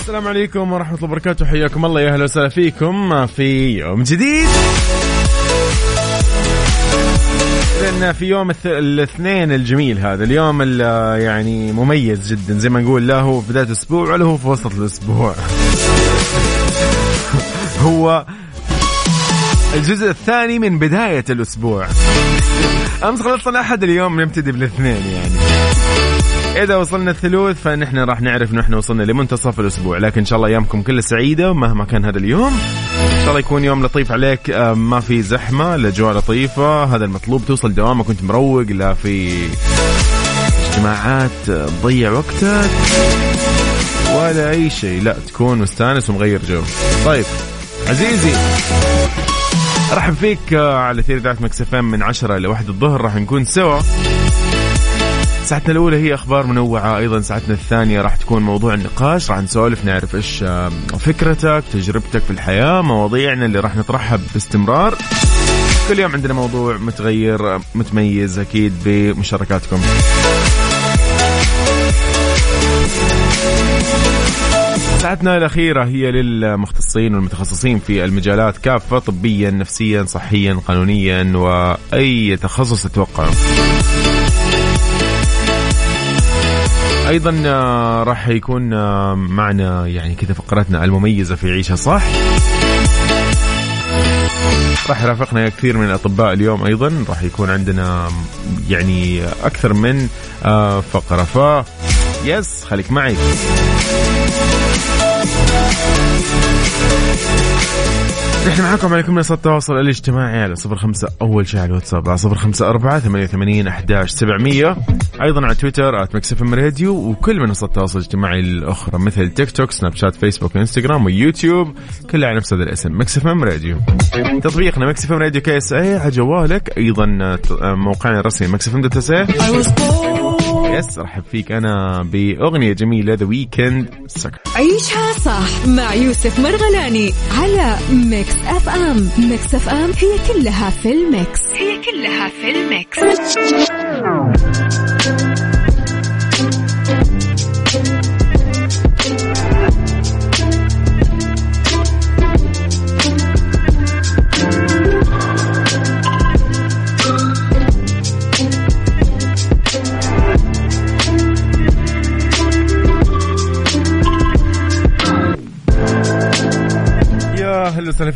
السلام عليكم ورحمة الله وبركاته. حياكم الله يا أهلا وسهلا فيكم في يوم جديد. لأن في يوم الاثنين الجميل هذا. اليوم ال- يعني مميز جدا زي ما نقول. لا هو في بداية الأسبوع ولا هو في وسط الأسبوع. هو الجزء الثاني من بداية الأسبوع. أمس خلصنا الأحد اليوم نبتدي بالاثنين يعني. إذا وصلنا الثلوث فنحن راح نعرف نحن وصلنا لمنتصف الأسبوع. لكن إن شاء الله أيامكم كلها سعيدة مهما كان هذا اليوم إن شاء الله يكون يوم لطيف عليك. آه، ما في زحمة الأجواء لطيفة. هذا المطلوب توصل دوامك كنت مروق لا في اجتماعات آه، تضيع وقتك ولا أي شيء. لا تكون مستانس ومغير جو. طيب عزيزي أرحب فيك آه، على ثير ذات مكسفين من 10 إلى 1 الظهر. راح نكون سوا. ساعتنا الأولى هي أخبار منوعة أيضا ساعتنا الثانية راح تكون موضوع النقاش راح نسولف نعرف آه، فكرتك تجربتك في الحياة مواضيعنا اللي راح نطرحها باستمرار. كل يوم عندنا موضوع متغير متميز أكيد بمشاركاتكم. ساعتنا الأخيرة هي للمختصين والمتخصصين في المجالات كافة طبيا نفسيا صحيا قانونيا وأي تخصص تتوقعه أيضا آه، راح يكون آه، معنا يعني كذا فقرتنا المميزة في عيشها صح؟ راح يرافقنا كثير من الأطباء اليوم أيضا. راح يكون عندنا يعني أكثر من آه، فقرة. ف يس خليك معي. نحن معكم على كل منصات التواصل الاجتماعي على صفر خمسة أول شيء على الواتساب على صفر خمسة أربعة ثمانية وثمانين أحداش سبعمية. أيضا على تويتر at Mix FM Radio وكل منصات التواصل الاجتماعي الأخرى مثل تيك توك سناب شات فيسبوك انستغرام ويوتيوب كلها على نفس هذا الاسم Mix FM Radio تطبيقنا Mix FM Radio KSA على جوالك. أيضا آه، موقعنا الرسمي Mix FM dot SA yes ارحب فيك. أنا بأغنية جميلة The Weeknd عيشها صح مع يوسف مرغلاني على Mix FM Mix FM هي كلها في ال mix. هي كلها في الميكس.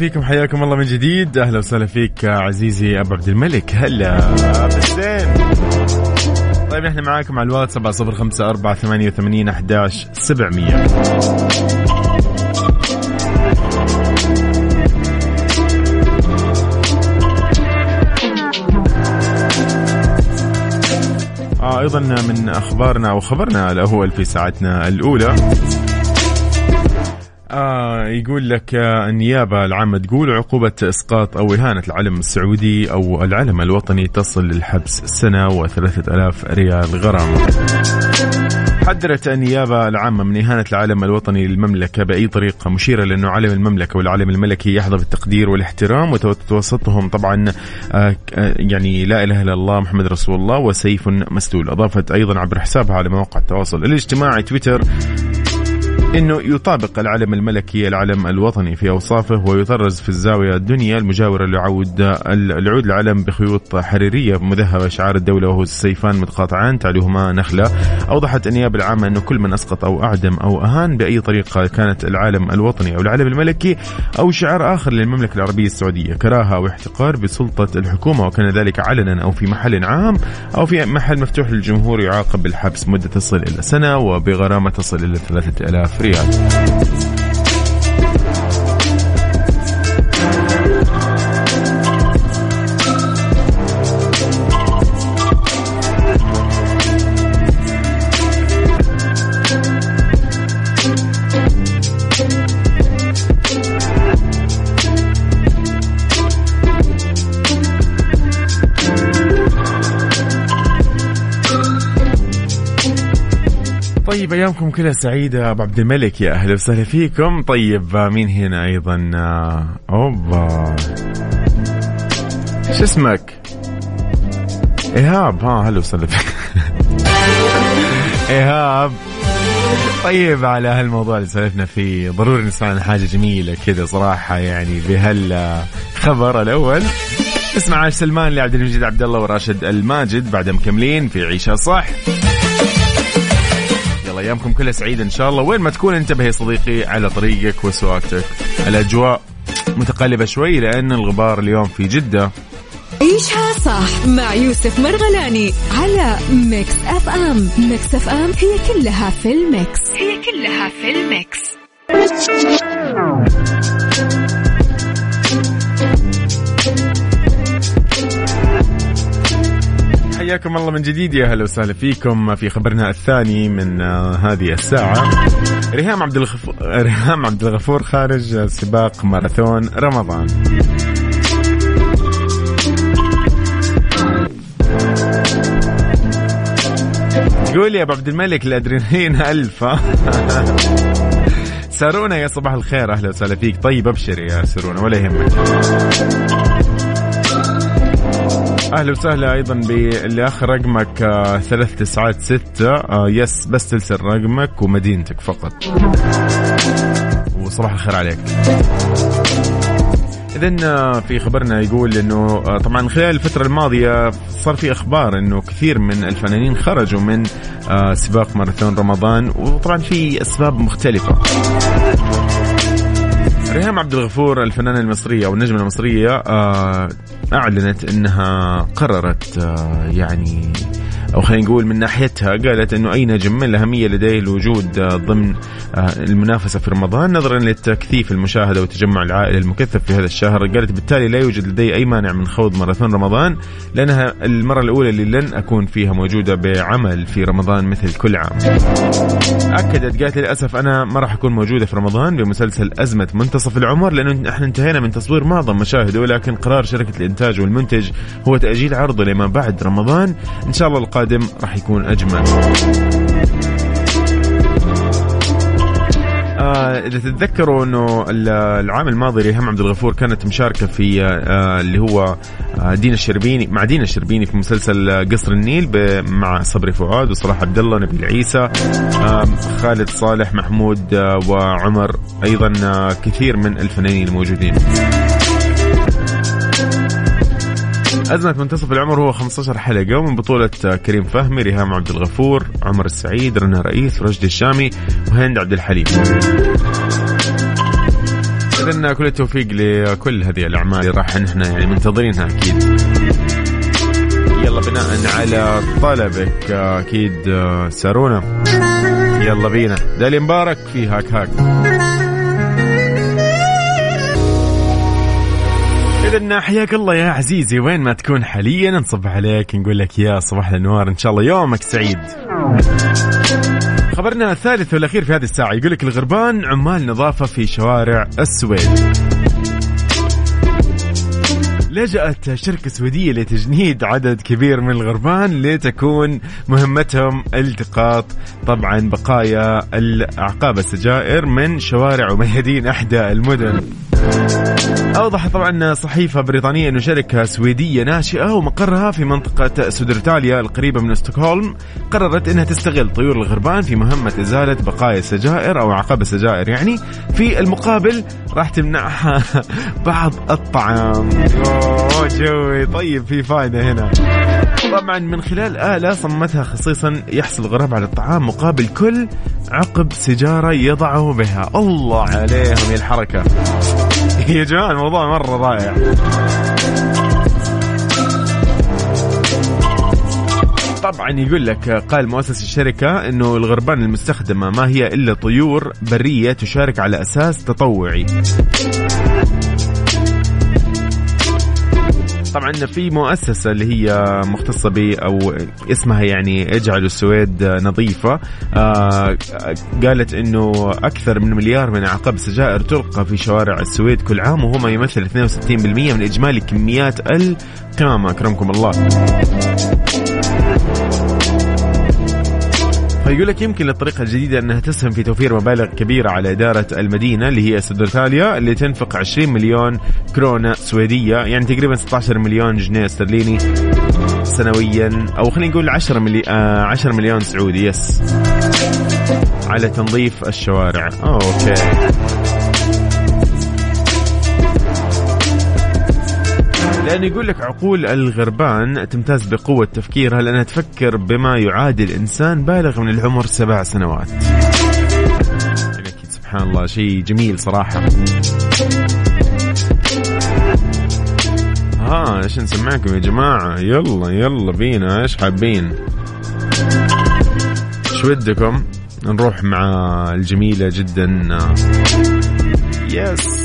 فيكم حياكم الله من جديد. أهلا وسهلا فيك عزيزي أبو عبد الملك. هلا. بالزين طيب نحن معاكم على الواتس 705 4 88 11 700 آه أيضا من أخبارنا أو خبرنا الأول في ساعتنا الأولى. آه يقول لك آه النيابة العامة تقول عقوبة إسقاط أو إهانة العلم السعودي أو العلم الوطني تصل للحبس سنة وثلاثة ألاف ريال غرامة حذرت النيابة العامة من إهانة العلم الوطني للمملكة بأي طريقة؟ مشيرة لأنه علم المملكة والعلم الملكي يحظى بالتقدير والاحترام وتوسطهم. طبعا آه، آه، يعني لا إله إلا الله محمد رسول الله وسيف مسلول. أضافت أيضا عبر حسابها على مواقع التواصل الاجتماعي تويتر إنه يطابق العلم الملكي العلم الوطني في أوصافه ويطرز في الزاوية الدنيا المجاورة لعود العود العلم بخيوط حريرية مذهبة شعار الدولة وهو السيفان متقاطعان تعلوهما نخلة. أوضحت النيابة العامة انه كل من أسقط أو أعدم أو أهان بأي طريقة كانت العالم الوطني أو العلم الملكي أو شعار آخر للمملكة العربية السعودية. كراهة أو احتقار بسلطة الحكومة وكان ذلك علنا أو في محل عام أو في محل مفتوح للجمهور يعاقب بالحبس مدة تصل إلى سنة وبغرامة تصل إلى 3000 ريال. طيب أيامكم كلها سعيدة أبو عبد الملك يا أهلا وسهلا فيكم. طيب مين هنا أيضا؟ أوبا. شو اسمك؟ إيهاب. ها هلا وسهلا إيهاب. طيب على هالموضوع اللي سولفنا فيه ضروري نسمع عن حاجة جميلة كذا صراحة يعني بهالخبر الأول. اسمع عاش سلمان لعبد المجيد عبد الله وراشد الماجد بعد مكملين في عيشها صح. أيامكم كلها سعيده إن شاء الله. وين ما تكون انتبه يا صديقي على طريقك وسواقتك. الأجواء متقلبة شوي لأن الغبار اليوم في جدة. عيشها صح مع يوسف مرغلاني على Mix FM. Mix FM هي كلها في ال mix. هي كلها في ال mix. حياكم الله من جديد يا أهلا وسهلا فيكم في خبرنا الثاني من آه، هذه الساعة. ريهام عبد الغفور ريهام عبد الغفور خارج سباق ماراثون رمضان. تقول يا أبو عبد الملك الأدرينالين ألف. سارونا يا صباح الخير أهلا وسهلا فيك. طيب أبشر يا سارونا ولا يهمك. أهلا. وسهلا أيضا باللي اخر رقمك آه ثلاث تسعات ستة آه يس بس ترسل رقمك ومدينتك فقط. وصباح الخير عليك. اذا آه، في خبرنا يقول إنه آه، طبعا خلال الفترة الماضية صار في أخبار إنه كثير من الفنانين خرجوا من آه، سباق ماراثون رمضان وطبعا في أسباب مختلفة. ريهام عبد الغفور الفنانة المصرية أو النجمة المصرية آه، أعلنت أنها قررت آه، يعني أو خلينا نقول من ناحيتها قالت إنه أي نجم من الأهمية لديه الوجود آه، ضمن المنافسة في رمضان نظرا لتكثيف المشاهدة وتجمع العائله المكثف في هذا الشهر قالت بالتالي لا يوجد لدي أي مانع من خوض ماراثون رمضان لأنها المرة الأولى اللي لن أكون فيها موجودة بعمل في رمضان مثل كل عام. أكدت قالت للأسف أنا ما راح أكون موجودة في رمضان بمسلسل أزمة منتصف العمر لأنه إحنا انتهينا من تصوير معظم مشاهده ولكن قرار شركة الإنتاج والمنتج هو تأجيل عرضه لما بعد رمضان إن شاء الله راح يكون أجمل. آه إذا تتذكروا إنه العام الماضي ريهام عبد الغفور كانت مشاركة في آه اللي هو آه دينا الشربيني مع دينا الشربيني في مسلسل قصر النيل مع صبري فؤاد وصلاح عبد الله نبيل عيسى خالد صالح محمود وعمر أيضا كثير من الفنانين الموجودين أزمة منتصف العمر هو 15 حلقة. ومن بطولة كريم فهمي ريهام عبد الغفور عمر السعيد رنا رئيس رشدي الشامي وهند عبد الحليم. إذن كل التوفيق لكل هذه الأعمال اللي راح نحن يعني منتظرينها أكيد. يلا بناء على طلبك أكيد سارونا. يلا بينا. دالي مبارك في هاك هاك. إذا حياك الله يا عزيزي وين ما تكون حاليا نصب عليك نقول لك يا صباح الأنوار إن شاء الله يومك سعيد. خبرنا الثالث والأخير في هذه الساعة يقول لك الغربان عمال نظافة في شوارع السويد. لجأت شركة سويدية لتجنيد عدد كبير من الغربان لتكون مهمتهم التقاط طبعا بقايا الأعقاب السجائر من شوارع وميادين أحدى المدن. أوضح طبعا صحيفة بريطانية أن شركة سويدية ناشئة ومقرها في منطقة سودرتاليا القريبة من ستوكهولم قررت أنها تستغل طيور الغربان في مهمة إزالة بقايا السجائر أو عقاب السجائر. يعني في المقابل راح تمنعها بعض الطعام. أوه جوي. طيب في فائدة هنا. طبعا من خلال آلة صمتها خصيصا يحصل الغراب على الطعام مقابل كل عقب سيجارة يضعه بها. الله عليهم الحركة. يا جماعة الموضوع مرة رائع. طبعا يقول لك قال مؤسس الشركة إنه الغربان المستخدمة ما هي إلا طيور برية تشارك على أساس تطوعي. طبعا في مؤسسة اللي هي مختصة ب أو اسمها يعني اجعلوا السويد نظيفة. آه قالت إنه أكثر من مليار من اعقاب السجائر تلقى في شوارع السويد كل عام وهو ما يمثل 62% من إجمالي كميات القمامه أكرمكم الله. فيقول لك يمكن للطريقة الجديدة أنها تسهم في توفير مبالغ كبيرة على إدارة المدينة اللي هي سودرتاليا اللي تنفق 20 مليون كرونة سويدية يعني تقريبا 16 مليون جنيه استرليني سنويا أو خلينا نقول 10 ملي... آه 10 مليون سعودي يس. على تنظيف الشوارع. أوه أوكي. لأنه يقول لك عقول الغربان تمتاز بقوة تفكيرها لأنها تفكر بما يعادل إنسان بالغ من العمر سبع سنوات. يعني أكيد سبحان الله شيء جميل صراحة. ها إيش نسمعكم يا جماعة؟ يلا يلا بينا إيش حابين؟ إيش ودكم؟ نروح مع الجميلة جدا. yes.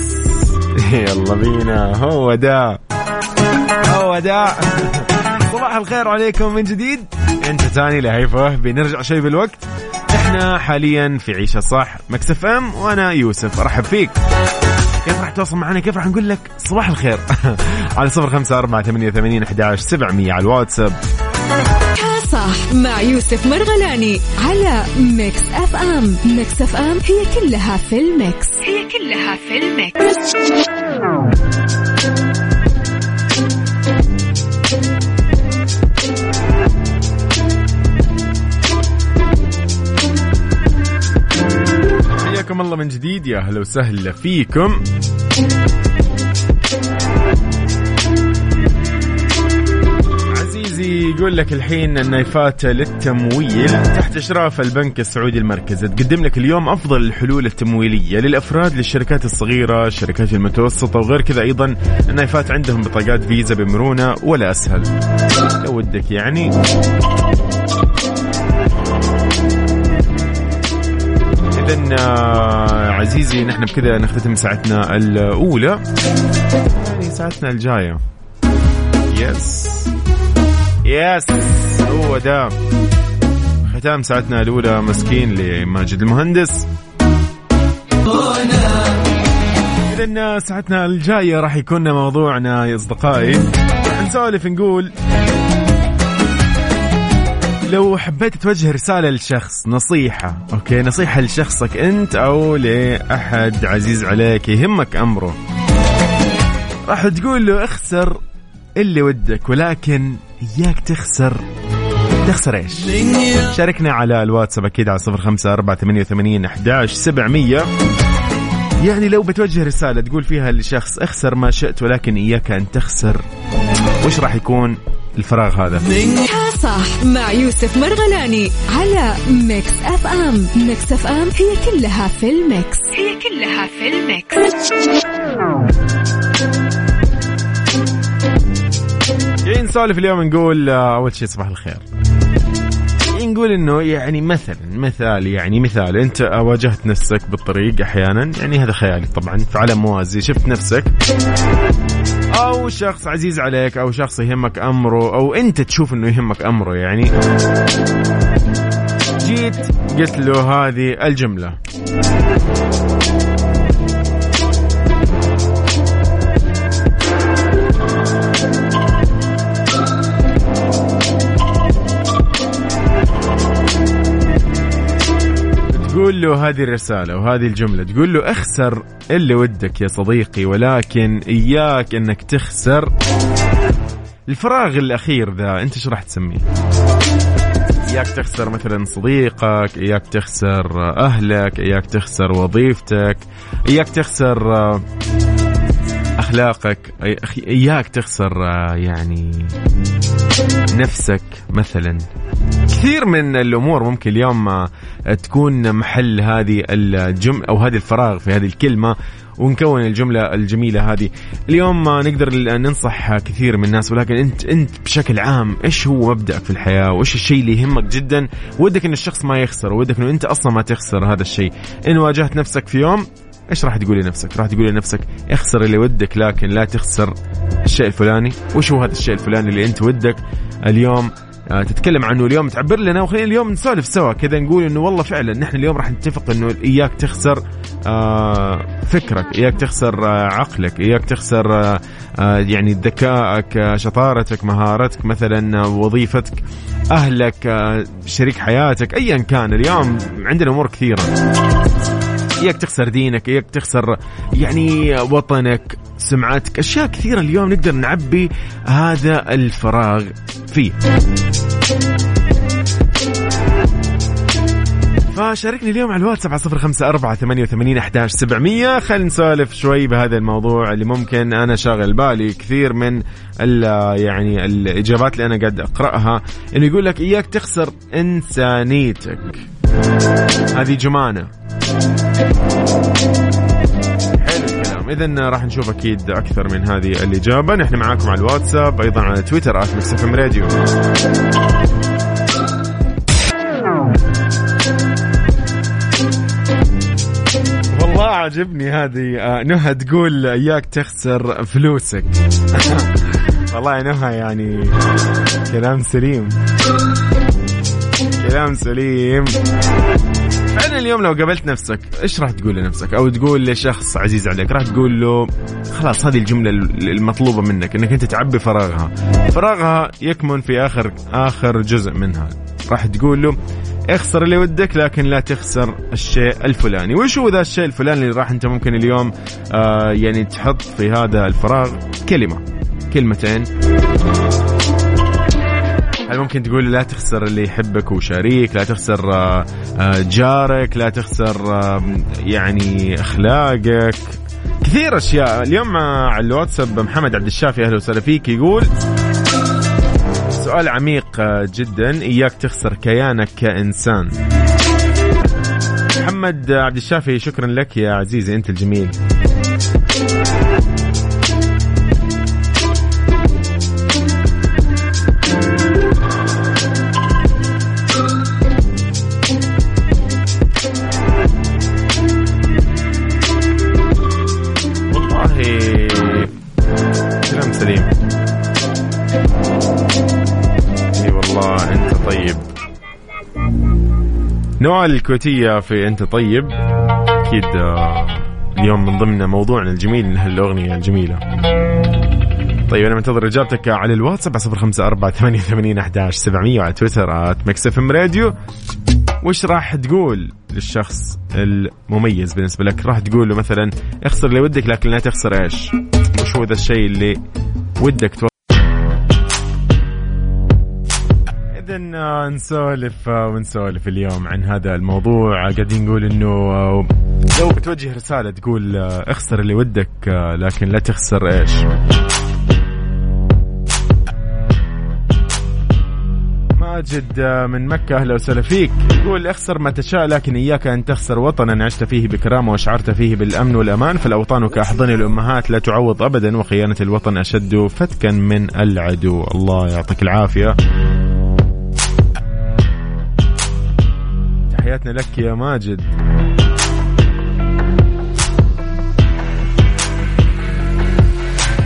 يلا بينا. هو ده ده صباح الخير عليكم من جديد. انت تاني لهيفه. بنرجع شوي بالوقت. إحنا حاليا في عيشها صح. Mix FM وأنا يوسف. أرحب فيك. كيف راح تواصل معنا؟ كيف راح نقول لك صباح الخير؟ على صفر خمسة أربعة ثمانية ثمانين أحداش سبعمية على الواتساب. صح مع يوسف مرغلاني على Mix FM. Mix FM هي كلها في ال mix. هي كلها في ال mix. حياكم الله من جديد. يا أهلا وسهلا فيكم. عزيزي يقول لك الحين النايفات للتمويل تحت إشراف البنك السعودي المركزي تقدم لك اليوم أفضل الحلول التمويلية للأفراد للشركات الصغيرة الشركات المتوسطة وغير كذا أيضا النايفات عندهم بطاقات فيزا بمرونة ولا أسهل. لو ودك يعني. اذا آه، عزيزي نحن بكذا نختتم ساعتنا الأولى. يعني ساعتنا الجاية. yes yes هو ده. ختام ساعتنا الأولى. مسكين لماجد المهندس. اذا ساعتنا الجاية راح يكون موضوعنا يا أصدقائي. نسولف نقول لو حبيت توجه رسالة لشخص نصيحة okay؟ نصيحة لشخصك أنت أو لأحد عزيز عليك يهمك أمره. راح تقول له اخسر اللي ودك ولكن إياك تخسر. تخسر إيش؟ شاركنا على الواتساب أكيد على صفر خمسة أربعة ثمانية وثمانين أحداش سبعمية. يعني لو بتوجه رسالة تقول فيها لشخص اخسر ما شئت ولكن إياك أن تخسر. وش راح يكون الفراغ هذا؟ صح مع يوسف مرغلاني على Mix FM. Mix FM هي كلها في ال mix. هي كلها في الميكس. جايين نسولف اليوم نقول آه، أول شيء صباح الخير. نقول إنه يعني مثلا مثال يعني مثال أنت واجهت نفسك بالطريق أحيانا يعني هذا خيالي طبعا في عالم موازي شفت نفسك أو شخص عزيز عليك أو شخص يهمك أمره أو أنت تشوف إنه يهمك أمره يعني. جيت قلت له هذه الجملة. تقول له هذه الرسالة وهذه الجملة تقول له اخسر اللي ودك يا صديقي ولكن إياك أنك تخسر. الفراغ الأخير ذا أنت شو راح تسميه؟ إياك تخسر مثلا صديقك إياك تخسر أهلك إياك تخسر وظيفتك إياك تخسر أخلاقك. إياك تخسر يعني نفسك مثلا. كثير من الأمور ممكن اليوم تكون محل هذه الجمله أو هذه الفراغ في هذه الكلمة ونكون الجملة الجميلة هذه. اليوم نقدر ننصح كثير من الناس ولكن أنت أنت بشكل عام إيش هو مبدأك في الحياة؟ وإيش الشيء اللي يهمك جدا؟ ودك إن الشخص ما يخسر ودك إنه أنت أصلا ما تخسر هذا الشيء. إن واجهت نفسك في يوم إيش راح تقول لنفسك؟ راح تقول لنفسك اخسر اللي ودك لكن لا تخسر الشيء الفلاني، وش هو هذا الشيء الفلاني اللي أنت ودك؟ اليوم آه، تتكلم عنه اليوم تعبر لنا وخلينا اليوم نسولف سوا. كذا نقول إنه والله فعلا نحن اليوم راح نتفق إنه إياك تخسر آه، فكرك إياك تخسر آه، عقلك إياك تخسر يعني ذكائك شطارتك مهارتك مثلا وظيفتك أهلك شريك حياتك ايا كان. اليوم عندنا أمور كثيرة. اياك تخسر دينك اياك تخسر يعني وطنك سمعتك أشياء كثيرة اليوم نقدر نعبي هذا الفراغ فيه. فشاركني اليوم على الواتساب على صفر خمسة أربعة ثمانية وثمانين أحداش سبعمية. خلينا نسولف شوي بهذا الموضوع اللي ممكن أنا شاغل بالي كثير من يعني الإجابات اللي أنا قاعد أقرأها إنه يقول لك إياك تخسر إنسانيتك. هذه جمانة. حلو الكلام. اذا راح نشوف أكيد أكثر من هذه الإجابة. نحن معاكم على الواتساب أيضا على تويتر at Mix FM Radio. والله عجبني هذه آه، نهى تقول إياك تخسر فلوسك. والله نهى يعني كلام سليم. كلام سليم. فعلا اليوم لو قابلت نفسك إيش راح تقول لنفسك؟ أو تقول لشخص عزيز عليك راح تقول له خلاص هذه الجملة المطلوبة منك إنك أنت تعبي فراغها. فراغها يكمن في آخر آخر جزء منها. راح تقول له اخسر اللي ودك لكن لا تخسر الشيء الفلاني. وش هو ذا الشيء الفلاني اللي راح أنت ممكن اليوم آه يعني تحط في هذا الفراغ؟ كلمة. كلمتين. هل ممكن تقول لا تخسر اللي يحبك وشريك لا تخسر آه، آه، جارك لا تخسر آه، يعني أخلاقك. كثير أشياء. اليوم على الواتساب محمد عبد الشافي أهلا وسهلا فيك يقول سؤال عميق جدا. إياك تخسر كيانك كإنسان. محمد عبد الشافي شكرا لك يا عزيزي أنت الجميل. نوال الكويتية في أنت طيب. أكيد آه، اليوم من ضمن موضوعنا الجميل هالأغنية الجميلة. طيب أنا منتظر إجابتك على الواتساب على صفر خمسة أربعة ثمانية وثمانين أحداش سبعمية وعلى تويتر إم راديو. وش راح تقول للشخص المميز بالنسبة لك؟ راح تقول له مثلا اخسر اللي ودك لكن لا تخسر إيش؟ وش هو ذا الشيء اللي ودك إذا نسولف ونسولف اليوم عن هذا الموضوع. قاعدين نقول إنه لو بتوجه رسالة تقول اخسر اللي ودك لكن لا تخسر إيش؟ ماجد من مكة أهلا وسهلا فيك. يقول اخسر ما تشاء لكن إياك أن تخسر وطنا. عشت فيه بكرامة وأشعرت فيه بالأمن والأمان فالأوطان كأحضان الأمهات لا تعوض أبدا وخيانة الوطن أشد فتكا من العدو. الله يعطيك العافية. تحياتنا لك يا ماجد.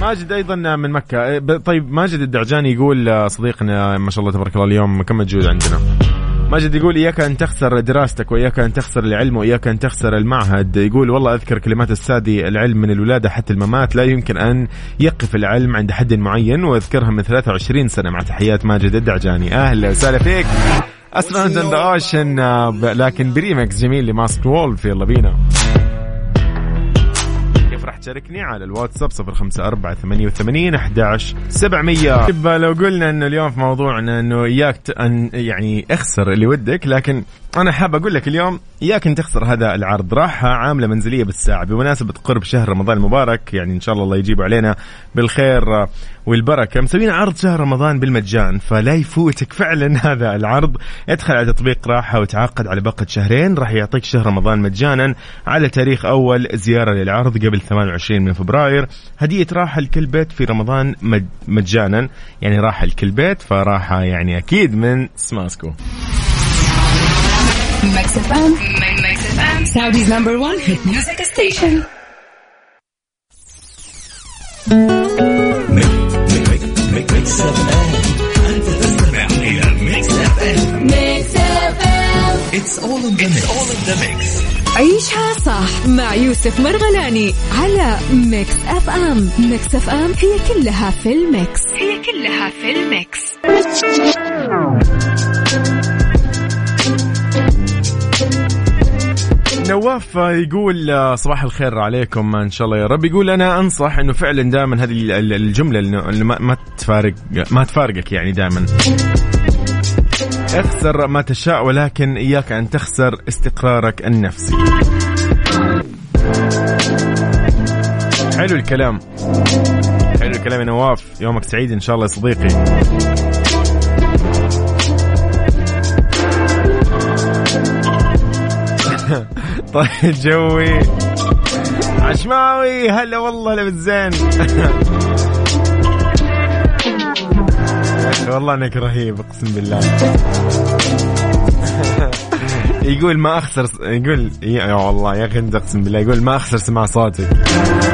ماجد أيضا من مكة. طيب ماجد الدعجاني يقول صديقنا ما شاء الله تبارك الله اليوم كم مجهود عندنا؟ ماجد يقول إياك أن تخسر دراستك وإياك أن تخسر العلم وإياك أن تخسر المعهد. يقول والله أذكر كلمات السادي العلم من الولادة حتى الممات لا يمكن أن يقف العلم عند حد معين. وأذكرها من 23 سنة مع تحيات ماجد الدعجاني. أهلا وسهلا فيك. Astronaut in the Ocean لكن بريمكس جميل ل Masked Wolf. يلا بينا. كيف راح تشاركني على الواتساب؟ صفر خمسة أربعة ثمانية وثمانين أحداش سبعمية. طيب لو قلنا أنه اليوم في موضوعنا أنه إياك أن يعني أخسر اللي ودك لكن أنا حاب أقول لك اليوم إياك أن تخسر هذا العرض. راحة عاملة منزلية بالساعة. بمناسبة قرب شهر رمضان المبارك يعني إن شاء الله الله يجيب علينا بالخير والبركة. مسوين عرض شهر رمضان بالمجان فلا يفوتك فعلا هذا العرض. ادخل على تطبيق راحة وتعاقد على باقة شهرين. راح يعطيك شهر رمضان مجانا على تاريخ أول زيارة للعرض قبل 28 من فبراير. هدية راحة لكل بيت في رمضان مجانا. يعني راحة لكل بيت فراحة يعني أكيد من سماسكو. Mix FM. Mix FM. Saudi's number one hit music station. Mix FM انت تستمع إلى Mix FM Mix FM it's all in the mix عيشها صح مع يوسف مرغلاني على Mix FM Mix FM هي كلها في ال mix. هي كلها في ال mix. نواف يقول آه، صباح الخير عليكم إن شاء الله يا رب. يقول أنا أنصح إنه فعلا دائما هذه الجملة اللي ما تفارق ما تفارقك يعني دائما. اخسر ما تشاء ولكن إياك أن تخسر استقرارك النفسي. حلو الكلام. حلو الكلام يا نواف. يومك سعيد إن شاء الله يا صديقي. طيب جوي. عشماوي هلا والله لبس زين والله انك رهيب اقسم بالله. يقول ما أخسر يقول يا والله يا أخي أنت أقسم بالله يقول ما أخسر سماع صوتك.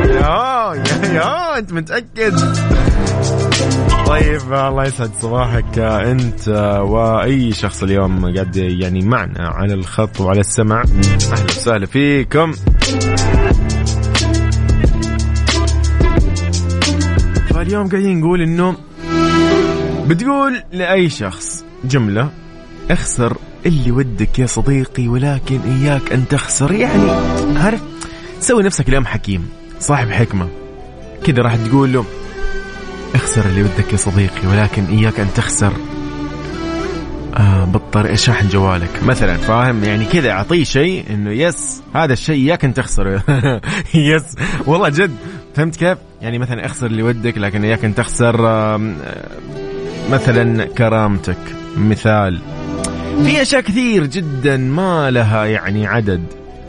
يا يا يا أنت متأكد؟ طيب الله يسعد صباحك. أنت وأي شخص اليوم قاعد يعني معنا على الخط وعلى السمع. أهلا وسهلا فيكم. فاليوم قاعدين نقول إنه بتقول لأي شخص جملة اخسر اللي ودك يا صديقي ولكن إياك أن تخسر. يعني عارف سوي نفسك اليوم حكيم صاحب حكمة. كذا راح تقول له اخسر اللي ودك يا صديقي ولكن إياك أن تخسر. آه بالطريقة شحن جوالك. مثلا فاهم؟ يعني كذا أعطيه شيء إنه يس هذا الشيء إياك أن تخسره. يس. والله جد فهمت كيف؟ يعني مثلا اخسر اللي ودك لكن إياك أن تخسر. آه مثلا كرامتك مثال. في أشياء كثير جدا ما لها يعني عدد.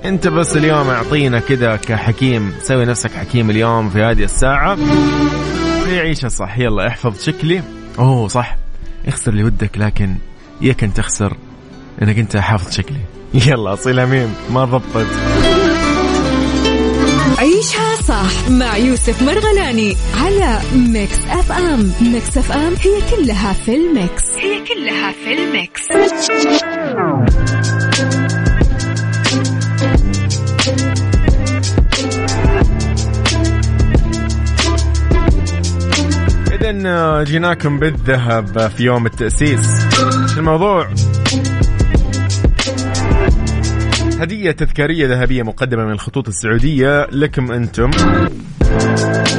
أنت بس اليوم أعطينا كذا كحكيم سوي نفسك حكيم اليوم في هذه الساعة. عيشها صح يلا احفظ شكلي. أوه صح. اخسر اللي ودك لكن ياك ان تخسر إنك أنت حافظ شكلي. يلا أصيل ميم ما ضبطت. عيشها صح مع يوسف مرغلاني على Mix FM. Mix FM هي كلها في ال mix. هي كلها في ال mix. إذا جيناكم بالذهب في يوم التأسيس. الموضوع؟ هدية تذكارية ذهبية مقدمة من الخطوط السعودية لكم أنتم.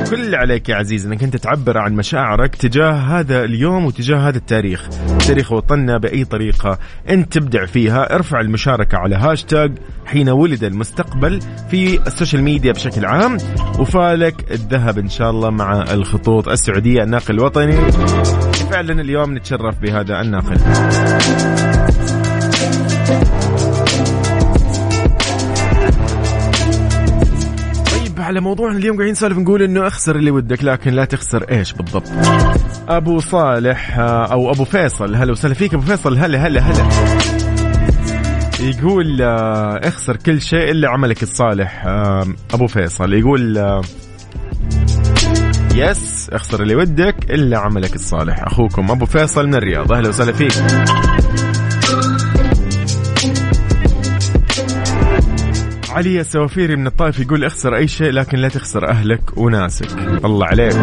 كل اللي عليك يا عزيز إنك أنت تعبر عن مشاعرك تجاه هذا اليوم وتجاه هذا التاريخ. تاريخ وطننا بأي طريقة أنت تبدع فيها. ارفع المشاركة على هاشتاج حين ولد المستقبل في السوشيال ميديا بشكل عام. وفالك الذهب إن شاء الله مع الخطوط السعودية الناقل الوطني. فعلا اليوم نتشرف بهذا الناقل. على موضوعنا اليوم قاعدين نسولف نقول إنه أخسر اللي ودك لكن لا تخسر إيش بالضبط؟ أبو صالح آه، أو أبو فيصل هلا وسهلا فيك أبو فيصل هلا هلا هلا. يقول آه، اخسر كل شيء إلا عملك الصالح آه، أبو فيصل. يقول yes اخسر اللي ودك إلا عملك الصالح. أخوكم أبو فيصل من الرياض. أهلا وسهلا فيك. علي السوافيري من الطائف يقول اخسر أي شيء لكن لا تخسر أهلك وناسك. الله عليك.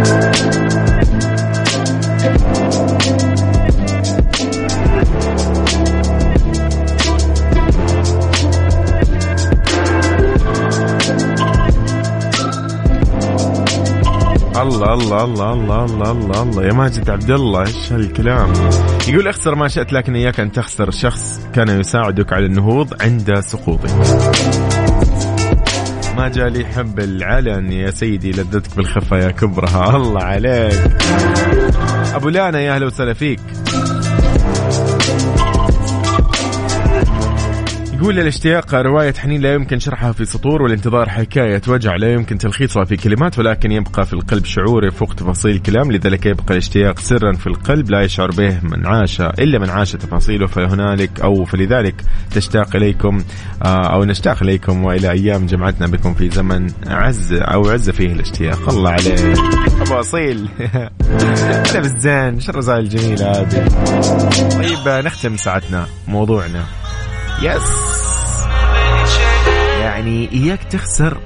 الله الله الله الله الله الله الله. يا ماجد عبد الله إيش هالكلام؟ يقول اخسر ما شئت لكن إياك أن تخسر. شخص كان يساعدك على النهوض عند سقوطك. ما جالي حب العلن يا سيدي لذتك بالخفا يا كبرها. الله عليك. أبو لانا يا أهلا وسهلا فيك. يقول الاشتياق رواية حنين لا يمكن شرحها في سطور والانتظار حكاية وجع لا يمكن تلخيصها في كلمات ولكن يبقى في القلب شعور يفوق تفاصيل الكلام لذلك يبقى الاشتياق سرا في القلب لا يشعر به من عاش إلا من عاش تفاصيله فهنالك أو فلذلك تشتاق إليكم آه، أو نشتاق إليكم وإلى أيام جمعتنا بكم في زمن عز أو عز فيه الاشتياق. الله عليك. أبو أصيل أنا بالزين شو الرسائل الجميلة هذه. طيب نختم ساعتنا موضوعنا. يس يعني إياك تخسر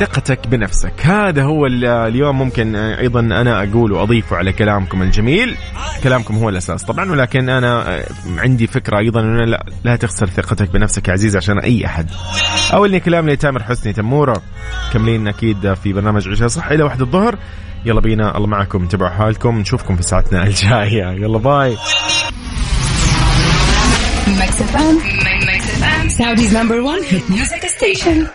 ثقتك بنفسك. هذا هو اليوم ممكن أيضا أنا أقول وأضيفه على كلامكم الجميل. كلامكم هو الأساس طبعا ولكن أنا عندي فكرة أيضا أنه لا, لا تخسر ثقتك بنفسك يا عزيز عشان أي أحد. أول كلام لتامر حسني تمورة. كملين أكيد في برنامج عشاء صح إلى واحد الظهر. يلا بينا الله معكم تبعوا حالكم. نشوفكم في ساعتنا الجاية. يلا باي. Mix FM. Mix FM. Saudi's number one hit music station.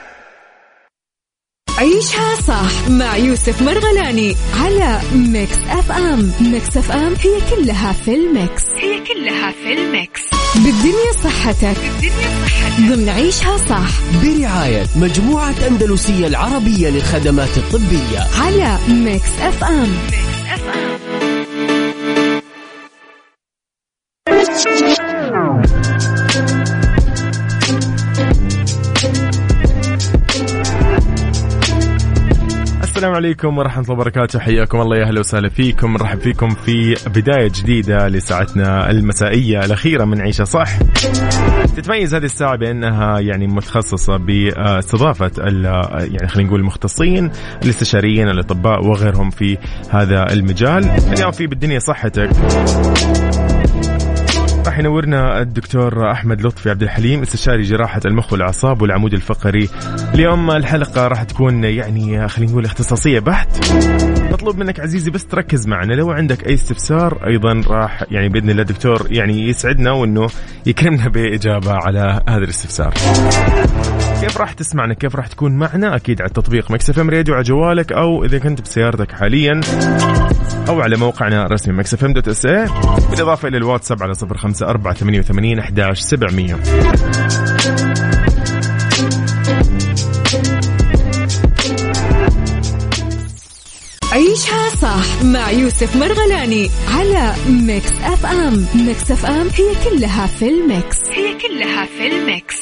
عيشها صح مع يوسف مرغلاني على Mix FM Mix FM هي كلها في ال mix. هي كلها في ال mix. بالدنيا صحتك. بالدنيا صحتك. ضمن عيشها صح. برعاية مجموعة أندلسية العربية للخدمات الطبية. على Mix FM Mix السلام عليكم ورحمة الله وبركاته. حياكم الله يا أهلا وسهلا فيكم. نرحب فيكم في بداية جديدة لساعتنا المسائية الأخيرة من عيشة صح. تتميز هذه الساعة بأنها يعني متخصصة باستضافة يعني خلينا نقول المختصين الاستشاريين الأطباء وغيرهم في هذا المجال. اليوم في بالدنيا صحتك. راح ينورنا الدكتور أحمد لطفي عبد الحليم استشاري جراحة المخ والأعصاب والعمود الفقري. اليوم الحلقة راح تكون يعني خلينا نقول اختصاصية بحت. مطلوب منك عزيزي بس تركز معنا. لو عندك أي استفسار أيضا راح يعني بإذن الله الدكتور يعني يسعدنا وإنه يكرمنا بإجابة على هذا الاستفسار. كيف راح تسمعنا؟ كيف راح تكون معنا؟ أكيد على التطبيق FM Radio على جوالك أو إذا كنت بسيارتك حاليا أو على موقعنا الرسمي Mix FM dot SA بالإضافة إلى الواتساب على 05488 11700 عيشها صح مع يوسف مرغلاني على Mix FM. Mix FM هي كلها في ال mix. هي كلها في ال mix.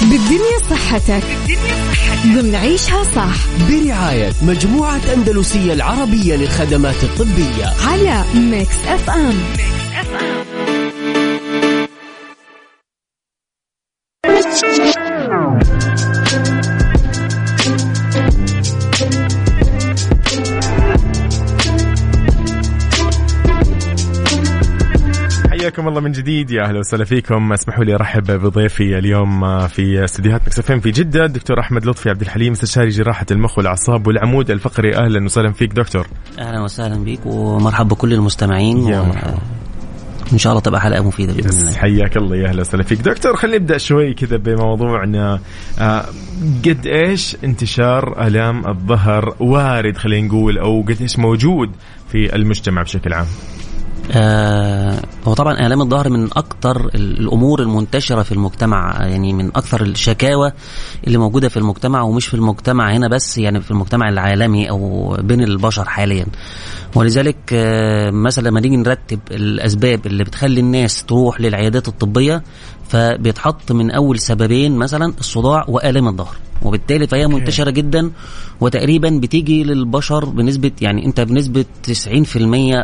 بالدنيا صحتك. بالدنيا صحتك. ضمن عيشها صح. برعاية مجموعة أندلسية العربية للخدمات الطبية. على Mix FM. Mix FM. حياكم الله من جديد يا أهلا وسهلا فيكم اسمحوا لي أرحب بضيفي اليوم في استديوهات مكسفين في جدة الدكتور أحمد لطفي عبد الحليم استشاري جراحة المخ والأعصاب والعمود الفقري أهلا وسهلا فيك دكتور أهلا وسهلا بيك ومرحبا بكل المستمعين يا. مرحبا. إن شاء الله تبقى حلقة مفيدة بإذن الله. حياك الله يا أهلا وسهلا فيك. دكتور خلينا نبدأ شوي كذا بموضوعنا. آه قد إيش انتشار آلام الظهر وارد خلينا نقول أو قد إيش موجود في المجتمع بشكل عام؟ آه هو طبعا آلام الظهر من أكثر الأمور المنتشرة في المجتمع يعني من أكثر الشكاوى اللي موجودة في المجتمع ومش في المجتمع هنا بس يعني في المجتمع العالمي أو بين البشر حاليا. ولذلك آه مثلا لما نيجي نرتب الأسباب اللي بتخلي الناس تروح للعيادات الطبية فبيتحط من أول سببين مثلا الصداع وآلام الظهر. وبالتالي فهي منتشرة جدا وتقريبا بتيجي للبشر بنسبة يعني أنت بنسبة 90%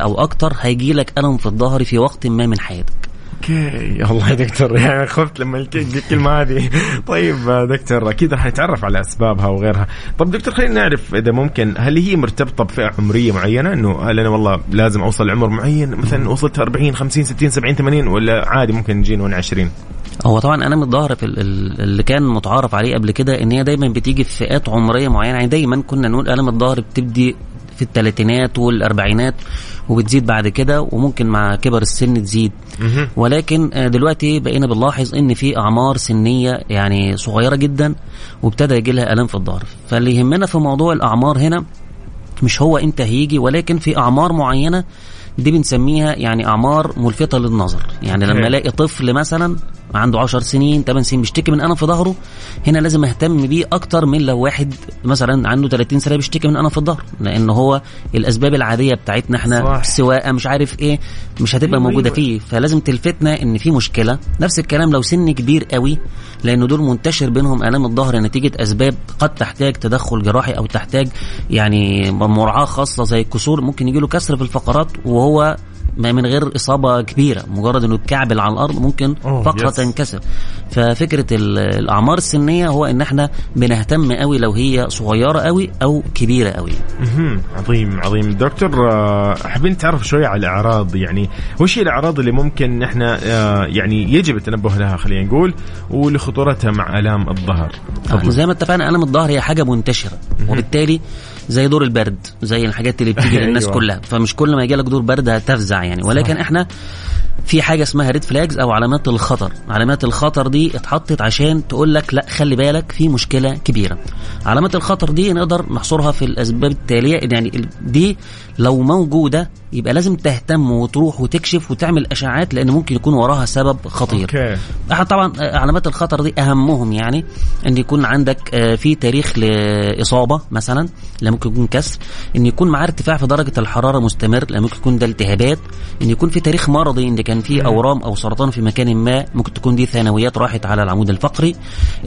أو أكتر هيجي لك ألم في الظهر في وقت ما من حياتك. أوكي. والله يا دكتور. يعني خفت لما الكلمة هذه. طيب دكتور أكيد راح نتعرف على أسبابها وغيرها. طب دكتور خلينا نعرف إذا ممكن هل هي مرتبطة بفئة عمرية معينة؟ إنه هل أنا والله لازم أوصل لعمر معين؟ مثلا وصلت 40 50 60 70 80 ولا عادي ممكن نجينا وأنا 20 هو طبعا الام الظهر في ال- ال- اللي كان متعارف عليه قبل كده إن هي دايما بتيجي في فئات عمرية معينة. يعني دايما كنا نقول الم الظهر بتبدي في الثلاثينات والأربعينات. وبتزيد بعد كده وممكن مع كبر السن تزيد. ولكن آه، دلوقتي بقينا بنلاحظ إن في أعمار سنية يعني صغيرة جدا وابتدى يجي لها الام في الظهر. فاللي يهمنا في موضوع الأعمار هنا مش هو إمتى هيجي ولكن في أعمار معينة دي بنسميها يعني أعمار ملفتة للنظر يعني لما. ألاقي طفل مثلا عنده 10 سنين 8 سنين بيشتكي من الم في ظهره هنا لازم أهتم بيه أكتر من لو واحد مثلا عنده 30 سنة بيشتكي من الم في الظهر لأن هو الأسباب العادية بتاعتنا إحنا صح. سواقه مش عارف إيه مش هتبقى أيوة، موجودة أيوة. فيه فلازم تلفتنا إن في مشكلة نفس الكلام لو سن كبير قوي لأن دول منتشر بينهم ألام الظهر نتيجة أسباب قد تحتاج تدخل جراحي أو تحتاج يعني مراعاه خاصة زي الكسور ممكن يجي له كسر في الفقرات وهو ما من غير إصابة كبيرة مجرد إنه يتكعبل على الأرض ممكن فقرة. تنكسر ففكرة ال- الأعمار السنية هو إن إحنا بنهتم قوي لو هي صغيرة قوي أو كبيرة قوي. عظيم عظيم دكتور آه، حابين تعرف شوية على الأعراض يعني وش هي الأعراض اللي ممكن إحنا آه، يعني يجب التنبه لها خلينا نقول ولخطورتها مع آلام الظهر آه،. زي ما اتفقنا الم الظهر هي حاجة منتشرة وبالتالي زي دور البرد زي الحاجات اللي بتيجي للناس أيوة. كلها. فمش كل ما يجي لك دور برد هتفزع يعني. ولكن إحنا في حاجة اسمها ريد فلاجز أو علامات الخطر. علامات الخطر دي اتحطت عشان تقول لك لا خلي بالك في مشكلة كبيرة. علامات الخطر دي نقدر نحصرها في الأسباب التالية. يعني دي لو موجودة يبقى لازم تهتم وتروح وتكشف وتعمل اشعاعات لأن ممكن يكون وراها سبب خطير. أحد طبعا علامات الخطر دي أهمهم يعني إن يكون عندك آه، في تاريخ لإصابة مثلا لا ممكن يكون كسر. إن يكون معاه ارتفاع في درجة الحرارة مستمر لا ممكن يكون ده التهابات. إن يكون في تاريخ مرضي إن كان في أورام أو سرطان في مكان ما ممكن تكون دي ثانويات راحت على العمود الفقري.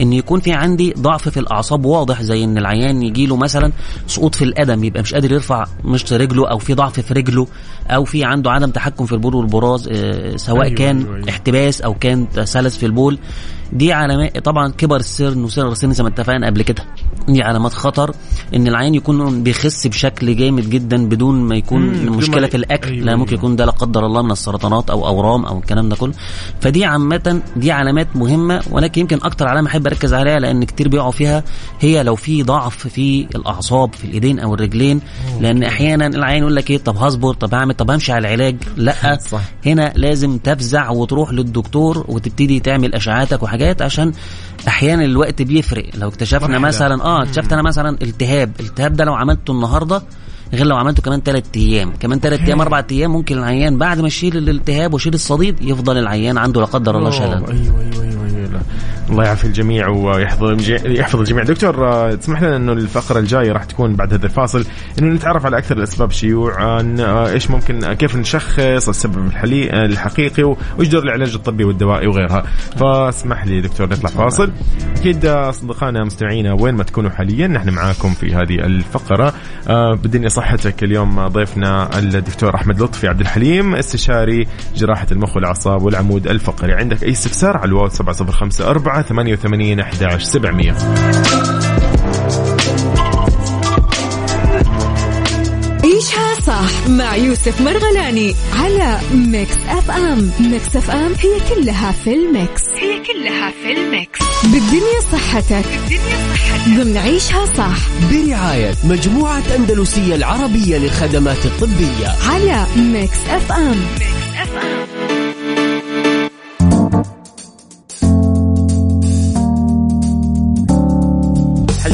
إن يكون في عندي ضعف في الأعصاب واضح زي إن العيان يجي له مثلا سقوط في القدم يبقى مش قادر يرفع مشط رجله أو في ضعف في رجله. أو في عنده عدم تحكم في البول والبراز آه، سواء أيوة، كان أيوة، أيوة. احتباس أو كان سلس في البول دي علامات طبعا كبر السن وسن السن زي ما اتفقنا قبل كده دي علامات خطر إن العين يكون بيخس بشكل جامد جدا بدون ما يكون مم، مشكلة في الأكل. أيوة، لا ممكن أيوة. يكون ده لا قدر الله من السرطانات أو أورام أو الكلام ده كله. فدي عامة دي علامات مهمة ولكن يمكن أكتر علامة أحب أركز عليها لأن كتير بيقعوا فيها هي لو في ضعف في الأعصاب في الإيدين أو الرجلين. لأن أحيانا العين يقول لك إيه طب هصبر طب هعمل طب همشي على العلاج. لأ صح. هنا لازم تفزع وتروح للدكتور وتبتدي تعمل اشعاعاتك وحاجات عشان أحيانا الوقت بيفرق لو اكتشفنا. مثلا آه اكتشفت أنا مثلا التهاب الالتهاب ده لو عملته النهارده غير لو عملته كمان ثلاث أيام كمان ثلاث أيام أربع أيام ممكن العيان بعد ما يشيل الالتهاب ويشيل الصديد يفضل العيان عنده لا قدر الله شلل أيوه أيوه. لا. الله يعافي الجميع ويحفظ يحفظ الجميع. دكتور آه، تسمح لنا إنه الفقرة الجاية راح تكون بعد هذا الفاصل إنه نتعرف على أكثر الأسباب شيوعا آه، إيش ممكن آه، كيف نشخص السبب الحقيقي وإيش دور العلاج الطبي والدوائي وغيرها. فاسمح لي دكتور نطلع فاصل. أكيد أصدقائنا مستمعينا وين ما تكونوا حاليا نحن معاكم في هذه الفقرة. بالدنيا صحتك اليوم ضيفنا الدكتور أحمد لطفي عبد الحليم استشاري جراحة المخ والأعصاب والعمود الفقري. عندك أي استفسار على الواو 7054 88 11 700 عيشها صح مع يوسف مرغلاني على Mix FM. Mix FM هي كلها في ال mix. هي كلها في ال mix. بالدنيا صحتك. بالدنيا صحتك. ضمن عيشها صح. برعاية مجموعة أندلسية العربية للخدمات الطبية. على Mix FM. Mix FM.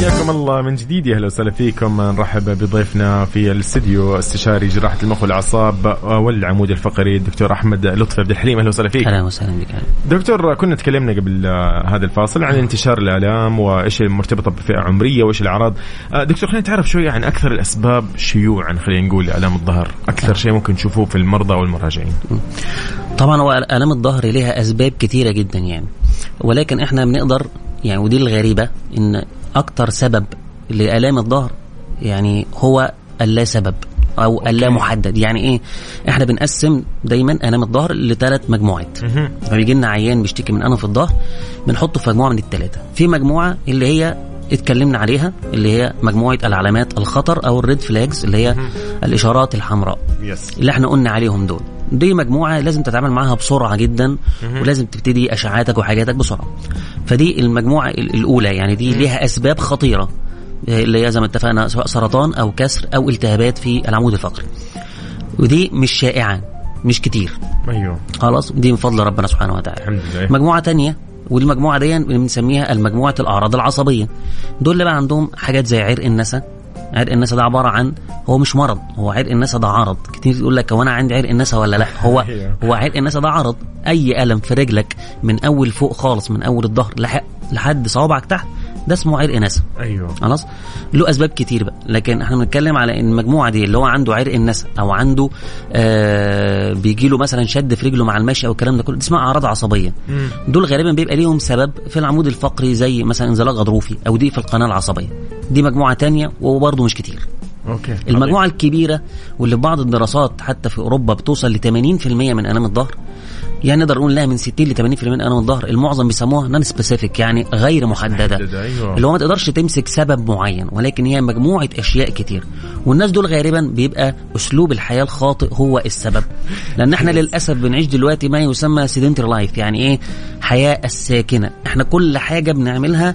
حياكم الله من جديد يا أهلا وسهلا فيكم. نرحب بضيفنا في الاستديو استشاري جراحة المخ والأعصاب والعمود الفقري الدكتور أحمد لطفي عبد الحليم. أهلا وسهلا فيك. أهلا وسهلا بك. دكتور كنا تكلمنا قبل هذا الفاصل عن انتشار الآلام وإيش المرتبطه بفئة عمرية وإيش الأعراض. دكتور خلينا نتعرف شوية عن أكثر الأسباب شيوعا خلينا نقول لالام الظهر. أكثر شيء ممكن نشوفوه في المرضى والمراجعين. طبعا هو آلام الظهر ليها أسباب كتيره جدا يعني. ولكن إحنا بنقدر يعني ودي الغريبة إن أكتر سبب لآلام الظهر يعني هو اللا سبب أو اللا محدد. يعني إيه؟ إحنا بنقسم دايما آلام الظهر لثلاث مجموعات. فبيجي لنا عيان بيشتكي من الم في الظهر بنحطه في مجموعة من الثلاثه في مجموعة اللي هي اتكلمنا عليها اللي هي مجموعة العلامات الخطر أو ال red flags اللي هي الإشارات الحمراء. yes اللي إحنا قلنا عليهم دول. دي مجموعة لازم تتعامل معاها بسرعة جدا ولازم تبتدي اشعاعاتك وحاجاتك بسرعة. فدي المجموعة ال- الأولى يعني دي ليها أسباب خطيرة اللي هي زي ما اتفقنا سواء سرطان أو كسر أو التهابات في العمود الفقري. ودي مش شائعة مش كتير. أيوه. خلاص دي من فضل ربنا سبحانه وتعالى. الحمد لله. مجموعة تانية والمجموعة دي بنسميها المجموعة الأعراض العصبية. دول اللي بقى عندهم حاجات زي عرق النسا عرق النسا ده عبارة عن هو مش مرض هو عرق النسا ده عرض. كتير يقول لك هو أنا عندي عرق النسا ولا لا؟ هو. هو عرق النسا ده عرض. أي ألم في رجلك من أول فوق خالص من أول الظهر لح- لحد صوابعك تحت ده اسمه عرق نسا. أيوه. خلاص؟ له أسباب كتير بقى. لكن إحنا بنتكلم على إن المجموعه دي اللي هو عنده عرق النسا أو عنده آه بيجي له مثلا شد في رجله مع المشي أو الكلام ده كله اسمها أعراض عصبية. مم. دول غالبا بيبقى ليهم سبب في العمود الفقري زي مثلا انزلاق غضروفي أو ضيق في القناة العصبية. دي مجموعة تانية وبرضه مش كتير. okay. المجموعة الكبيرة واللي في بعض الدراسات حتى في أوروبا بتوصل ل 80% من الام الظهر. يعني نقدر نقول لها من 60 ل 80% من الام الظهر. المعظم بيسموها non-specific يعني غير محددة. محددة، أيوة. اللي هو ما تقدرش تمسك سبب معين ولكن هي مجموعة أشياء كتير. والناس دول غالبا بيبقى أسلوب الحياة الخاطئ هو السبب. لأن إحنا للأسف بنعيش دلوقتي ما يسمى sedentary life يعني إيه؟ حياة الساكنة. إحنا كل حاجة بنعملها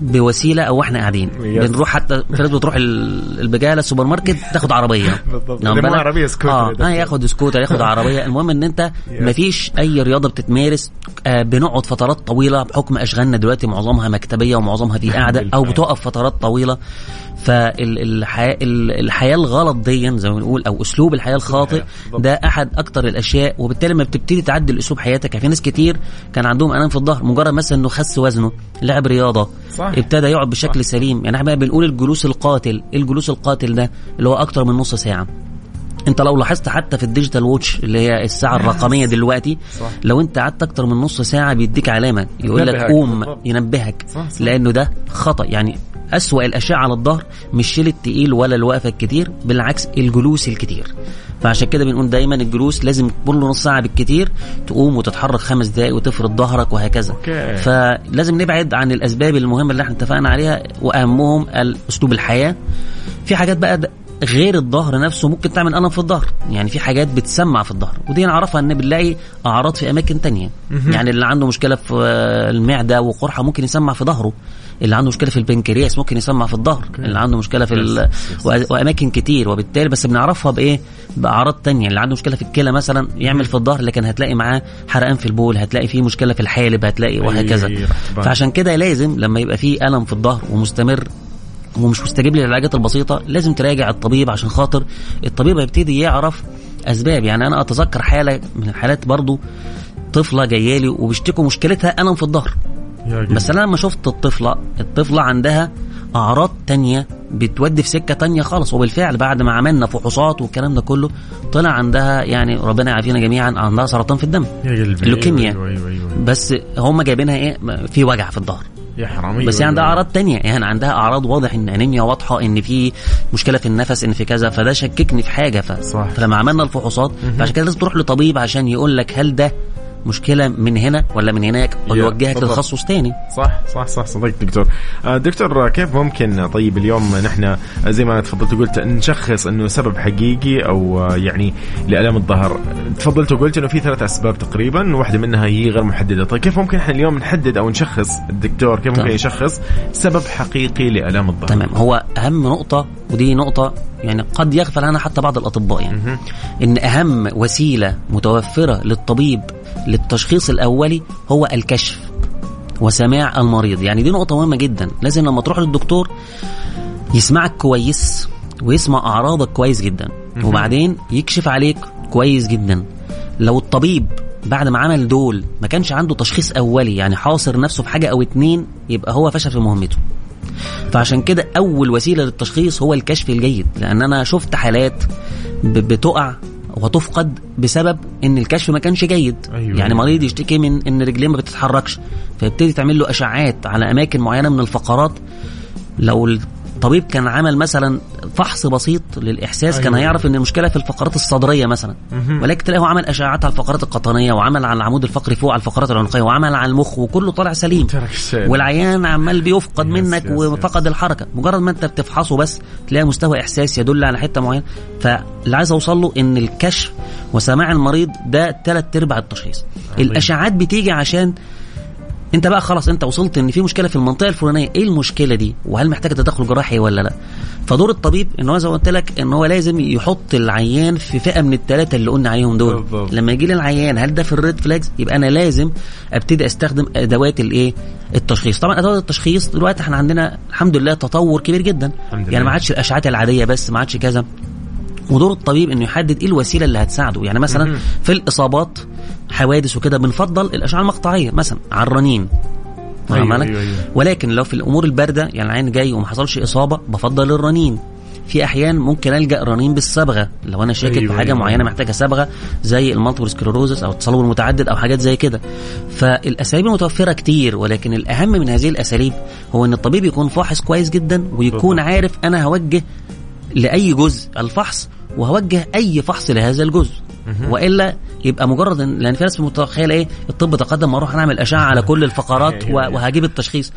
بوسيلة أو إحنا قاعدين. بنروح حتى في ناس بتروح ال- البقاله السوبر ماركت تاخد عربية بالضبط. نعم؟ عربية سكوتر آه. آه، ياخد سكوتر ياخد عربية المهم إن أنت مفيش أي رياضة بتتمارس آه بنقعد فترات طويلة بحكم أشغالنا دلوقتي معظمها مكتبية ومعظمها في قاعدة أو. بتقف فترات طويلة فالحياة الحياة الغلط دي زي ما بنقول أو أسلوب الحياة الخاطئ بالضبط. ده أحد أكتر الأشياء وبالتالي لما بتبتدي تعدل اسلوب حياتك يعني في ناس كتير كان عندهم الام في الظهر مجرد مثلا إنه خس وزنه لعب رياضة صح. ابتدى يقعد بشكل سليم يعني إحنا بنقول الجلوس القاتل إيه الجلوس القاتل ده اللي هو أكتر من نص ساعة انت لو لاحظت حتى في ال digital watch اللي هي الساعة الرقمية دلوقتي صح. لو انت قعدت أكتر من نص ساعة بيديك علامة يقول لك. قوم. ينبهك صح، صح. لأنه ده خطأ يعني أسوأ الأشياء على الظهر مش شيل التقيل ولا الوقفة الكتير بالعكس الجلوس الكتير فعشان كده بنقول دايما الجلوس لازم كل نص ساعة بالكتير تقوم وتتحرك خمس دقايق وتفرد ظهرك وهكذا أوكي. فلازم نبعد عن الأسباب المهمة اللي إحنا اتفقنا عليها وأهمهم أسلوب الحياة في حاجات بقى غير الظهر نفسه ممكن تعمل ألم في الظهر. يعني في حاجات بتسمع في الظهر. ودي نعرفها إن بنلاقي أعراض في أماكن تانية. يعني اللي عنده مشكلة في المعدة وقرحة ممكن يسمع في ظهره. اللي عنده مشكلة في البنكرياس ممكن يسمع في الظهر. اللي عنده مشكلة في ال... وأماكن كتير. وبالتالي بس بنعرفها بإيه؟ بأعراض تانية. اللي عنده مشكلة في الكلى مثلا يعمل في الظهر لكن هتلاقي معاه حرقان في البول هتلاقي فيه مشكلة في الحالب هتلاقي وهكذا. أي، رحبان. فعشان كده لازم لما يبقى فيه ألم في الظهر ومستمر ومش مستجيب للعلاجات البسيطة لازم تراجع الطبيب عشان خاطر الطبيب هيبتدي يعرف أسباب. يعني أنا أتذكر حالة من الحالات برضو طفلة جاية لي وبيشتكوا مشكلتها الم في الظهر. بس أنا لما شفت الطفلة الطفلة عندها أعراض تانية بتودي في سكة تانية خالص. وبالفعل بعد ما عملنا فحوصات والكلام ده كله طلع عندها يعني ربنا يعافينا جميعا عندها سرطان في الدم. اللوكيميا. أيوه أيوه, أيوة. بس هم جايبينها إيه؟ في وجع في الظهر. يا حرام بس هي أيوة، عندها. أعراض تانية يعني عندها أعراض واضح إن أنيميا واضحة إن في مشكلة في النفس إن في كذا فده شككني في حاجة ف... صح. فلما عملنا الفحوصات فعشان كده لازم تروح لطبيب عشان يقول لك هل ده مشكلة من هنا ولا من هناك؟ ويوجهك. لتخصص تاني. صح صح صح صدقت دكتور. آه، دكتور كيف ممكن طيب اليوم نحن زي ما تفضلت وقلت نشخص إنه سبب حقيقي أو آه، يعني لالام الظهر. تفضلت وقلت إنه في ثلاث أسباب تقريبا واحدة منها هي غير محددة. طيب كيف ممكن إحنا اليوم نحدد أو نشخص؟ الدكتور كيف ممكن. يشخص سبب حقيقي لالام الظهر؟ تمام. هو أهم نقطة ودي نقطة يعني قد يغفل عنها حتى بعض الأطباء يعني. إن أهم وسيلة متوفرة للطبيب للتشخيص الأولي هو الكشف وسماع المريض. يعني دي نقطة مهمة جدا. لازم لما تروح للدكتور يسمعك كويس ويسمع أعراضك كويس جدا. وبعدين يكشف عليك كويس جدا. لو الطبيب بعد ما عمل دول ما كانش عنده تشخيص أولي يعني حاصر نفسه في حاجة أو اتنين يبقى هو فشل في مهمته. فعشان كده أول وسيلة للتشخيص هو الكشف الجيد. لأن أنا شفت حالات بتقع وتفقد بسبب إن الكشف ما كانش جيد أيوة. يعني مريض يشتكي من إن رجليه ما بتتحركش فيبتدي تعمل له أشعاعات على أماكن معينة من الفقرات لو طبيب كان عمل مثلا فحص بسيط للإحساس أيوة. كان هيعرف إن المشكلة في الفقرات الصدرية مثلا. ولكن تلاقيه عمل اشعاعات على الفقرات القطنية وعمل على العمود الفقري فوق على الفقرات العنقية وعمل على المخ وكله طالع سليم. والعيان عمال بيفقد منك وفقد الحركة. مجرد ما أنت بتفحصه بس تلاقي مستوى إحساس يدل على حتة معينة. فاللي عايز أوصل له إن الكشف وسماع المريض ده ثلاث أرباع التشخيص. الاشعاعات بتيجي عشان انت بقى خلاص انت وصلت ان في مشكلة في المنطقة الفلانية. إيه المشكلة دي؟ وهل محتاجة تدخل جراحي ولا لا؟ فدور الطبيب ان هو زي ما قلت لك ان هو لازم يحط العيان في فئة من الثلاثه اللي قلنا عليهم دول. لما يجي لي العيان هل ده في الريد فلاجز يبقى أنا لازم ابتدي استخدم ادوات الايه؟ التشخيص. طبعا ادوات التشخيص دلوقتي إحنا عندنا الحمد لله تطور كبير جدا. يعني ما عادش الاشعات العادية بس ما عادش كذا. ودور الطبيب انه يحدد إيه الوسيلة اللي هتساعده. يعني مثلا في الاصابات حوادث وكده بنفضل الأشعة المقطعية مثلا على الرنين. أيوة أيوة أيوة. ولكن لو في الأمور الباردة يعني العيان جاي وما حصلش إصابة بفضل الرنين. في أحيان ممكن ألجأ رنين بالصبغه لو أنا شاكك أيوة في حاجة أيوة. معينة محتاجة صبغه زي ال multiple sclerosis أو التصلب المتعدد أو حاجات زي كده. فالأساليب المتوفره كتير ولكن الأهم من هذه الأساليب هو إن الطبيب يكون فاحص كويس جدا ويكون عارف أنا هوجه لأي جزء الفحص وهوجه أي فحص لهذا الجزء. وإلا يبقى مجرد ان لأن في ناس متخيلة إيه؟ الطب تقدم وأروح أعمل أشعة على كل الفقرات أيوة، أيوة. وهجيب التشخيص.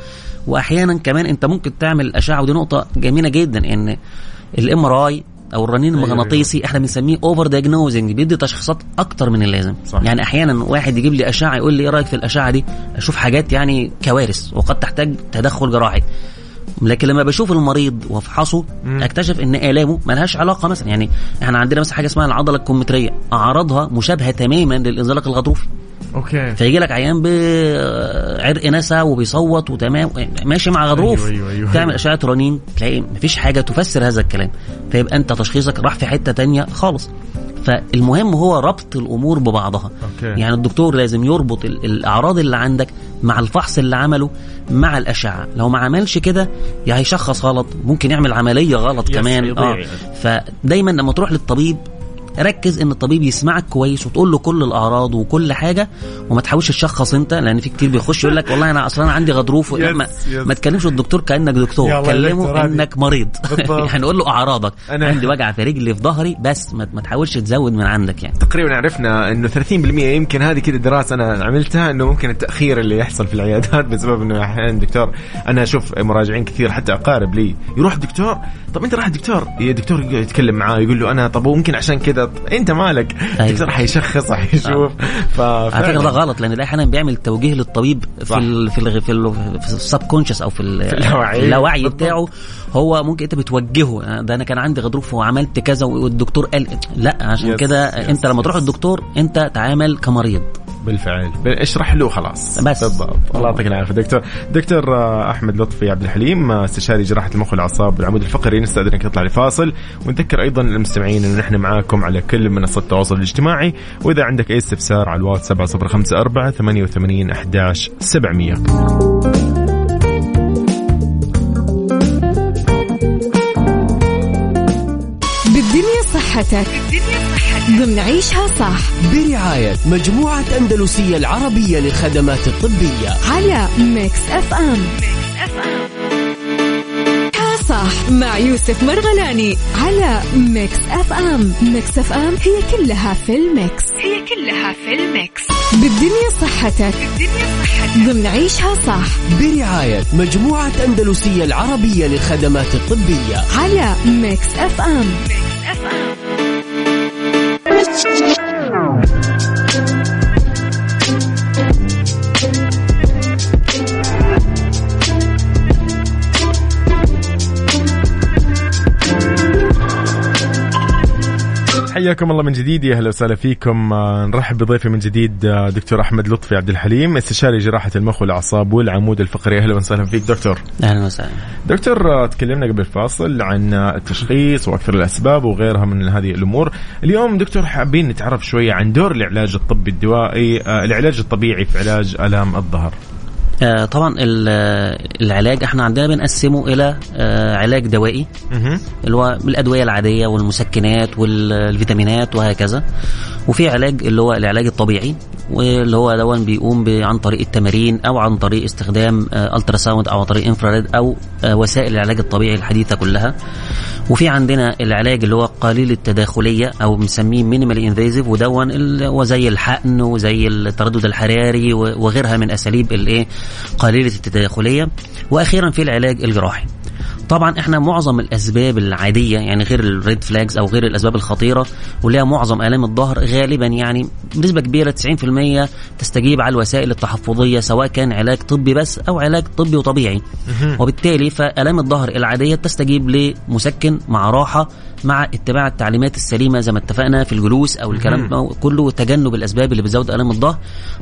واحيانا كمان أنت ممكن تعمل أشعة ودي نقطة جميلة جدا إن الام ار اي أو الرنين أيوة، المغناطيسي إحنا بنسميه over diagnosing بيدي تشخيصات أكتر من اللازم. صح. يعني أحيانا واحد يجيب لي أشعة يقول لي إيه رأيك في الأشعة دي؟ أشوف حاجات يعني كوارث وقد تحتاج تدخل جراحي. لكن لما بشوف المريض وافحصه اكتشف إن آلامه ملهاش علاقة مثلا. يعني إحنا عندنا مثلا حاجة اسمها العضلة الكمثريه أعراضها مشابهة تماما للإنزلاق الغضروفي. okay. فيجي لك عيان بعرق نسا وبيصوت وتمام ماشي مع غضروف. أيوة أيوة أيوة. تعمل أشعة رنين تلاقي مفيش حاجة تفسر هذا الكلام. فيبقى أنت تشخيصك راح في حتة تانية خالص. فالمهم هو ربط الأمور ببعضها. okay. يعني الدكتور لازم يربط الأعراض اللي عندك مع الفحص اللي عمله مع الأشعة. لو ما عملش كده يا هيشخص غلط ممكن يعمل عملية غلط كمان. آه. فدايما لما تروح للطبيب ركز إن الطبيب يسمعك كويس وتقول له كل الأعراض وكل حاجة وما تحاولش تشخص أنت لأن في كتير بيخش يقول لك والله أنا أصلا عندي غضروف يس ما, يس ما تكلمش الدكتور كأنك دكتور كلمه إنك مريض. يعني قول له أعراضك. أنا عندي وجع في رجلي في ظهري بس ما تحاولش تزود من عندك يعني. تقريبا عرفنا إنه 30% يمكن هذه كده دراسة أنا عملتها إنه ممكن التأخير اللي يحصل في العيادات بسبب إنه أحيانا دكتور أنا أشوف مراجعين كثير حتى أقارب لي يروح الدكتور طب أنت راح الدكتور يا دكتور يتكلم معاه يقول له أنا طب ممكن عشان كذا انت مالك. أيوة. الدكتور حيشخص حيشوف على فكرة ده غلط لأن ده أحيانا بيعمل توجيه للطبيب في ال في ال في, ال في السب كونشس أو في, في اللاوعي, اللاوعي بتاعه. هو ممكن أنت بتوجهه. ده أنا كان عندي غضروف وعملت كذا والدكتور قال لا عشان كده أنت لما تروح الدكتور أنت تعامل كمريض. بالفعل. اشرح له خلاص. بس. بالضبط. الله يعطيك العافية. دكتور دكتور آه، أحمد لطفي عبد الحليم آه، استشاري جراحة المخ والأعصاب والعمود الفقري. نستأذنك نطلع لفاصل. ونذكر أيضا المستمعين انه نحن معاكم على كل منصات التواصل الاجتماعي. وإذا عندك أي استفسار على الواتس 7054 88 11 700 بالدنيا صحتك. ضمن عيشها صح. برعاية مجموعة أندلسية العربية للخدمات الطبية. على Mix FM, Mix FM. صح. مع يوسف مرغلاني على Mix FM Mix FM هي كلها في ال mix. هي كلها في ال mix. بالدنيا صحتك. بالدنيا صحتك. ضمن عيشها صح. برعاية مجموعة أندلسية العربية للخدمات الطبية. على Mix FM Mix Thank you. حياكم الله من جديد. يا أهلا وسهلا فيكم. آه، نرحب بضيفي من جديد آه، دكتور أحمد لطفي عبد الحليم استشاري جراحة المخ والأعصاب والعمود الفقري. أهلا وسهلا فيك دكتور. أهلا وسهلا. دكتور آه، تكلمنا قبل الفاصل عن التشخيص وأكثر الأسباب وغيرها من هذه الأمور. اليوم دكتور حابين نتعرف شوية عن دور العلاج الطبي الدوائي العلاج الطبيعي في علاج آلام الظهر. آه طبعا العلاج إحنا عندنا بنقسمه إلى آه علاج دوائي اللي هو الأدوية العادية والمسكنات والفيتامينات وهكذا. وفي علاج اللي هو العلاج الطبيعي واللي هو دون بيقوم عن طريق التمارين أو عن طريق استخدام ultrasound أو عن طريق infrared أو آه، وسائل العلاج الطبيعي الحديثة كلها. وفي عندنا العلاج اللي هو قليل التداخلية أو بنسميه minimal invasive ودون وزي الحقن وزي التردد الحراري وغيرها من أساليب الايه قليلة التداخلية. وأخيرا في العلاج الجراحي. طبعا إحنا معظم الأسباب العادية يعني غير ال red flags أو غير الأسباب الخطيرة وليها معظم آلام الظهر غالبا يعني بنسبة كبيرة 90% تستجيب على الوسائل التحفظية سواء كان علاج طبي بس أو علاج طبي وطبيعي. وبالتالي فآلام الظهر العادية تستجيب لمسكن مع راحة مع اتباع التعليمات السليمة زي ما اتفقنا في الجلوس أو الكلام كله تجنب الأسباب اللي بتزود آلام الظهر.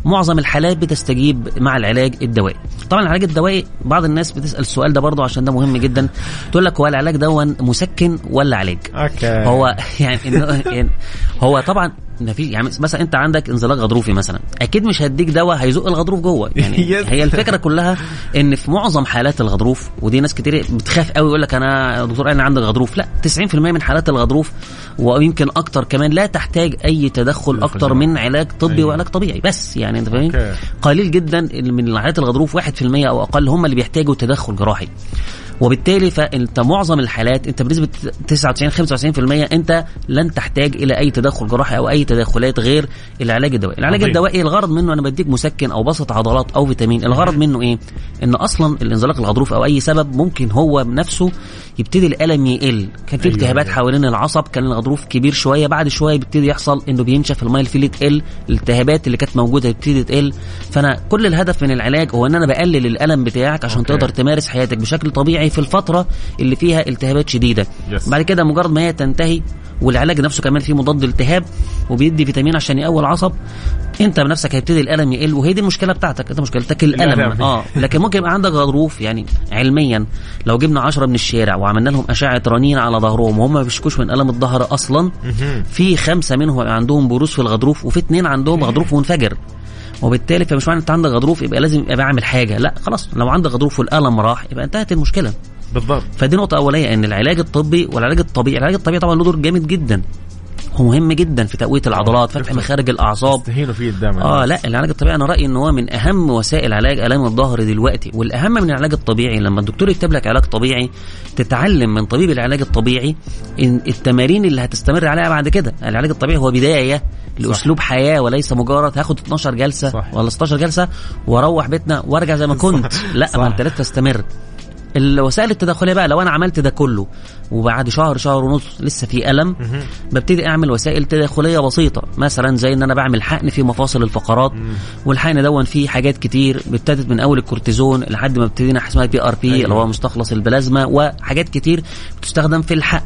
معظم الحالات بتستجيب مع العلاج الدوائي. طبعا العلاج الدوائي بعض الناس بتسأل السؤال ده برضه عشان ده مهم جدا. تقول لك هو العلاج ده مسكن ولا علاج. أوكي. هو يعني, يعني هو طبعا ما في يعني مثلا أنت عندك انزلاق غضروفي مثلا. أكيد مش هديك دواء هيزق الغضروف جوه. يعني هي الفكرة كلها إن في معظم حالات الغضروف ودي ناس كتير بتخاف قوي يقول لك أنا دكتور أنا عندي غضروف. لا 90% من حالات الغضروف ويمكن أكتر كمان لا تحتاج أي تدخل أكتر من علاج طبي أيوة. وعلاج طبيعي. بس يعني أنت فاهم قليل جدا من حالات الغضروف 1% أو أقل هم اللي بيحتاجوا تدخل جراحي. وبالتالي فانت معظم الحالات أنت بنسبة 99 95% أنت لن تحتاج إلى أي تدخل جراحي أو أي تدخلات غير العلاج الدوائي، العلاج عظيم. الدوائي الغرض منه أنا بديك مسكن أو بسط عضلات أو فيتامين، الغرض منه إيه؟ إن أصلا الانزلاق الغضروفي أو أي سبب ممكن هو بنفسه يبتدي الألم يقل، كان في أيوة التهابات أيوة. حوالين العصب كان الغضروف كبير شوية بعد شوية بيبتدي يحصل إنه بينشف الميه الفيل تقل، الالتهابات اللي كانت موجودة تبتدي تقل، فأنا كل الهدف من العلاج هو إن أنا بقلل الألم بتاعك عشان أوكي. تقدر تمارس حياتك بشكل طبيعي في الفترة اللي فيها التهابات شديدة. Yes. بعد كده مجرد ما هي تنتهي والعلاج نفسه كمان فيه مضاد التهاب وبيدي فيتامين عشان يقوي العصب انت بنفسك هيبتدي الألم يقل وهي دي المشكلة بتاعتك. انت مشكلتك الألم. آه. لكن ممكن يبقى عندك غضروف يعني علميا لو جبنا 10 من الشارع وعملنا لهم أشعة رنين على ظهرهم وهم ما بيشكوش من ألم الظهر أصلا في خمسة منهم عندهم بروز في الغضروف وفي اثنين عندهم غضروف منفجر. وبالتالي فمش معنى أنت عندك غضروف يبقى لازم يبقى بعمل حاجة. لا خلاص لو عندك غضروف والالم راح يبقى انتهت المشكلة. بالضبط. فدي نقطة أولية إن العلاج الطبي والعلاج الطبيعي العلاج الطبيعي طبعا له دور جامد جدا. هو مهم جدا في تقوية العضلات فتح مخارج الأعصاب. تستهينوا فيه الدم آه لا العلاج الطبيعي أنا رأيي إن هو من أهم وسائل علاج آلام الظهر دلوقتي والأهم من العلاج الطبيعي لما الدكتور يكتب لك علاج طبيعي تتعلم من طبيب العلاج الطبيعي إن التمارين اللي هتستمر عليها بعد كده. العلاج الطبيعي هو بداية لأسلوب حياة وليس مجرد هاخد 12 جلسة صح. ولا 16 جلسة وأروح بيتنا وأرجع زي ما كنت. لا ما أنت لازم تستمر. الوسائل التداخلية بقى لو أنا عملت ده كله وبعد شهر شهر ونص لسه في ألم ببتدي أعمل وسائل تداخلية بسيطة. مثلا زي إن أنا بعمل حقن في مفاصل الفقرات والحقن دون فيه حاجات كتير ابتدت من أول الكورتيزون لحد ما ابتدينا حاجة اسمها PRP اللي هو مستخلص البلازما وحاجات كتير بتستخدم في الحقن.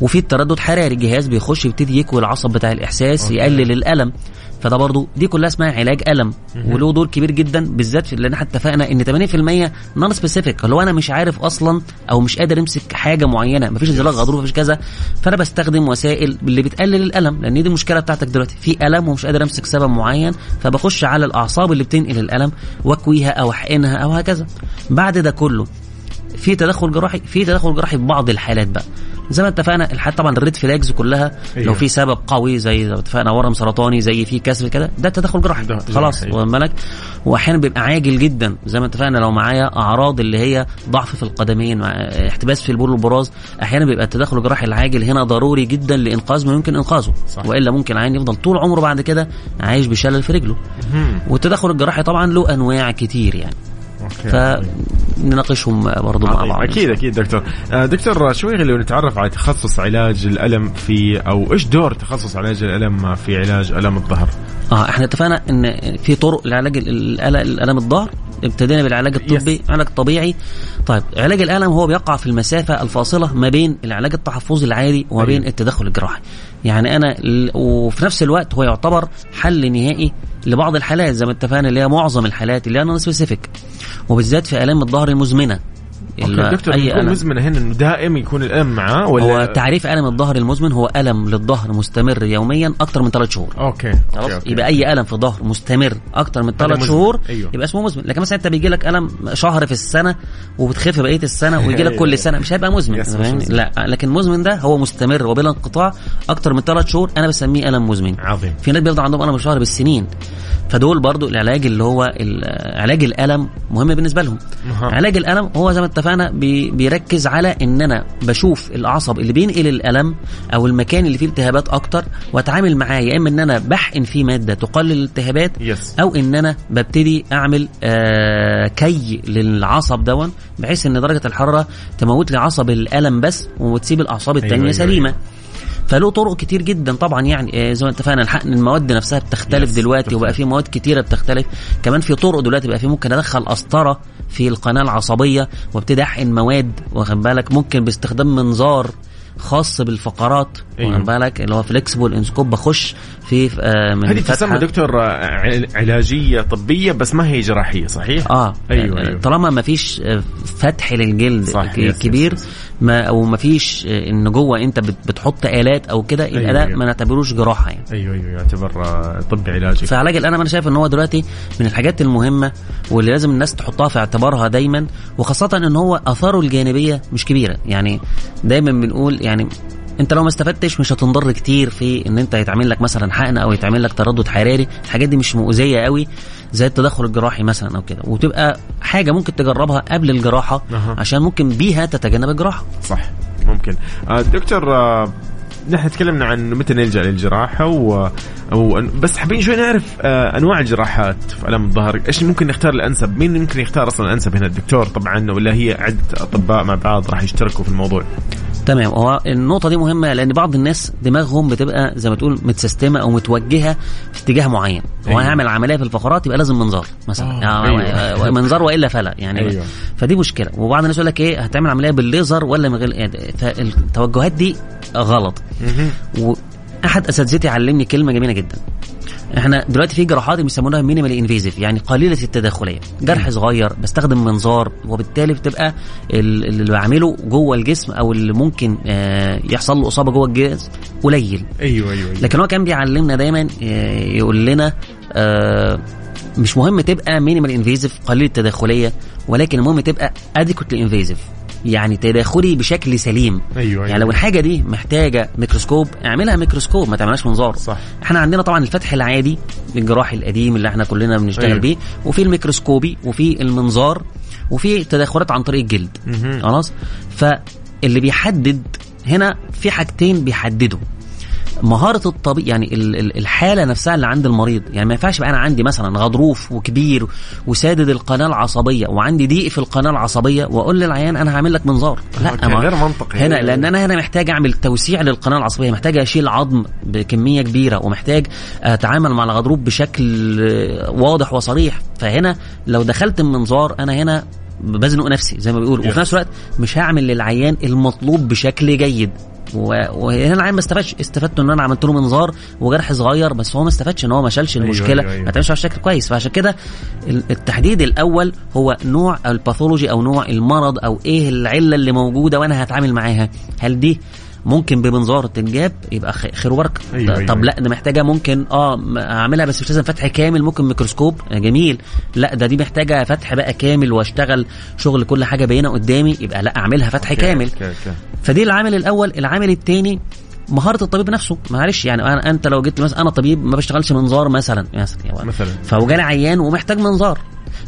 وفي التردد حراري الجهاز بيخش يبتدي يكوي العصب بتاع الإحساس okay. يقلل الألم. فده برضو دي كلها اسمها علاج ألم وله دور كبير جدا بالذات في اللي إحنا اتفقنا إن 80% non-specific اللي هو أنا مش عارف أصلا أو مش قادر أمسك حاجة معينة مفيش انزلاق غضروف مفيش كذا. فأنا بستخدم وسائل اللي بتقلل الألم لأن دي المشكلة بتاعتك دلوقتي. في ألم ومش قادر أمسك سبب معين فبخش على الأعصاب اللي بتنقل الألم وأكويها أو أحقنها أو هكذا. بعد ده كله في تدخل جراحي في تدخل جراحي في بعض الحالات بقى. زي ما اتفقنا الحالات طبعا ال red flags كلها أيوه. لو في سبب قوي زي ما اتفقنا ورم سرطاني زي في كسر كده ده تدخل جراحي. خلاص واخد بالك؟ واحيانا بيبقى عاجل جدا زي ما اتفقنا لو معايا أعراض اللي هي ضعف في القدمين احتباس في البول والبراز أحيانا بيبقى التدخل الجراحي العاجل هنا ضروري جدا لانقاذ ما يمكن إنقاذه. صح. وإلا ممكن العين يفضل طول عمره بعد كده عايش بشلل في رجله. والتدخل الجراحي طبعا له أنواع كتير يعني. فنناقشهم برضو مع بعض. أكيد أكيد دكتور. آه، دكتور شوي لو نتعرف على تخصص علاج الألم في أو إيش دور تخصص علاج الألم في علاج ألم الظهر؟ آه إحنا اتفقنا إن في طرق لعلاج الألم الظهر. ابتدينا بالعلاج الطبي yes. علاج طبيعي. طيب علاج الألم هو بيقع في المسافة الفاصلة ما بين العلاج التحفظي العادي وما بين أيوه. التدخل الجراحي. يعني أنا وفي نفس الوقت هو يعتبر حل نهائي لبعض الحالات زي ما اتفقنا اللي هي معظم الحالات اللي non-specific وبالذات في آلام الظهر المزمنة. okay دكتور أي ألم مزمن هنا إنه دائم يكون الألم معاه ولا هو تعريف ألم الظهر المزمن هو ألم للظهر مستمر يوميا أكتر من ثلاث شهور okay خلاص okay. يبقى أي ألم في الظهر مستمر أكتر من ثلاث. شهور أيوه. يبقى اسمه مزمن لكن مثلا أنت بيجي لك ألم شهر في السنة وبتخف بقية السنة ويجي لك. كل سنة مش هيبقى مزمن. لا لكن مزمن ده هو مستمر وبلا انقطاع أكتر من ثلاث شهور أنا بسميه ألم مزمن عظيم في ناس بيفضل عندهم ألم الشهر بالسنين فدول برضو العلاج اللي هو علاج الألم مهم بالنسبة لهم. علاج الألم هو زي ما اتفقنا بي بيركز على إن أنا بشوف العصب اللي بينقل الألم أو المكان اللي فيه التهابات أكتر وأتعامل معاه يا إما إن أنا بحقن فيه مادة تقلل الالتهابات يس أو إن أنا ببتدي أعمل آه كي للعصب دون بحيث إن درجة الحرارة تموت لي عصب الألم بس وتسيب الأعصاب التانية أيوة، أيوة أيوة، سليمة أيوة. فله طرق كتير جدا طبعا يعني آه، زي ما اتفقنا الحقن المواد نفسها بتختلف دلوقتي. وبقى في مواد كتيرة بتختلف كمان في طرق دلوقتي بقى في ممكن أدخل قسطره في القناة العصبية وابتدي احقن مواد واخد بالك ممكن باستخدام منظار خاص بالفقرات أيوة. واخد بالك اللي هو flexible endoscope بخش في آه، من هذه. تسمى دكتور آه، عل- علاجية طبية بس ما هي جراحية صحيح؟ آه أيوة، آه، أيوة. طالما ما فيش فتح للجلد صح، ك- yes, كبير yes, yes. ما أو ما فيش آه، إن جوه أنت بت- بتحط آلات أو كده أيوة، ده أيوة. ما نعتبروش جراحة يعني. أيوه أيوه يعتبر آه، طب علاجي. فعلاج الألم أنا شايف إن هو دلوقتي من الحاجات المهمة واللي لازم الناس تحطها في اعتبارها دايما وخاصة إن هو آثاره الجانبية مش كبيرة. يعني دايما بنقول يعني انت لو ما استفدتش مش هتنضر كتير في ان انت يتعمل لك مثلا حقن أو يتعمل لك تردد حراري. الحاجات دي مش مؤذية قوي زي التدخل الجراحي مثلا أو كده. وتبقى حاجة ممكن تجربها قبل الجراحة أها. عشان ممكن بيها تتجنب الجراحة. صح. ممكن. آه، دكتور آه، نحن تكلمنا عن متى نلجأ للجراحة و... أو بس حابين شوي نعرف آه، أنواع الجراحات في ألم الظهر، إيش ممكن نختار الأنسب؟ مين ممكن يختار أصلا الأنسب هنا؟ الدكتور طبعا ولا هي عدة أطباء مع بعض راح يشتركوا في الموضوع؟ تمام. هو النقطة دي مهمة لأن بعض الناس دماغهم بتبقى زي ما تقول متسيستمة أو متوجهة في اتجاه معين، هو أيوة. هيعمل عملية في الفقرات يبقى لازم منظار مثلا. آه، يعني أيوة. منظار وإلا فلأ يعني. أيوة. فدي مشكلة. وبعض الناس يقول لك إيه هتعمل عملية بالليزر ولا من غير يعني فالتوجهات دي غلط. واحد أساتذتي علمني كلمة جميلة جدا. إحنا دلوقتي في جراحات بيسمونها minimal invasive يعني قليلة التداخلية. جرح صغير بستخدم منظار وبالتالي بتبقى ال- اللي بعمله جوه الجسم أو اللي ممكن آه، يحصل له إصابة جوه الجسم قليل. أيوه أيوه, أيوة. لكن هو كان بيعلمنا دايما آه، يقول لنا آه، مش مهم تبقى minimal invasive قليل التداخلية ولكن المهم تبقى adequately invasive يعني تداخلي بشكل سليم أيوه يعني لو الحاجة دي محتاجة ميكروسكوب اعملها ميكروسكوب ما تعملهاش منظار صح. إحنا عندنا طبعا الفتح العادي الجراحي القديم اللي إحنا كلنا بنشتغل أيوة. بيه وفي الميكروسكوبي وفي المنظار وفي تدخلات عن طريق الجلد. خلاص فاللي بيحدد هنا في حاجتين بيحددوا مهارة الطبيب يعني ال- ال- الحالة نفسها اللي عند المريض. يعني ما ينفعش يبقى أنا عندي مثلا غضروف وكبير وسادد القناة العصبية وعندي ضيق في القناة العصبية وأقول للعيان أنا هعمل لك منظار. ما- غير منطقي. هنا لأن أنا هنا محتاج أعمل توسيع للقناة العصبية محتاج أشيل عظم بكمية كبيرة ومحتاج أتعامل مع الغضروف بشكل واضح وصريح. فهنا لو دخلت المنظار أنا هنا بزنق نفسي زي ما بيقولوا. وفي نفس الوقت مش هعمل للعيان المطلوب بشكل جيد. وهنا العيان ما استفادش. استفدت ان أنا عملت له منظار وجرح صغير بس هو ما استفادش ان هو ما شالش أيوة، المشكلة. أيوة، أيوة. ما تعملش على شكل كويس. فعشان كده ال- التحديد الأول هو نوع ال pathology أو نوع المرض أو إيه العلة اللي موجودة وأنا هتعامل معاها. هل دي ممكن بمنظار تنجاب يبقى خير وبركة. أيوة، طب أيوة. لا ده محتاجة ممكن آه أعملها بس مش لازم فتح كامل ممكن ميكروسكوب. آه، جميل. لا ده دي محتاجة فتح بقى كامل وأشتغل شغل كل حاجة باينة قدامي يبقى لا أعملها فتح كامل. okay، okay. فدي العامل الأول. العامل الثاني مهارة الطبيب نفسه. معلش يعني أنا أنت لو جيت مثلا أنا طبيب ما بشتغلش منظار مثلا. مثلا. يعني مثلا. فوجالي عيان ومحتاج منظار.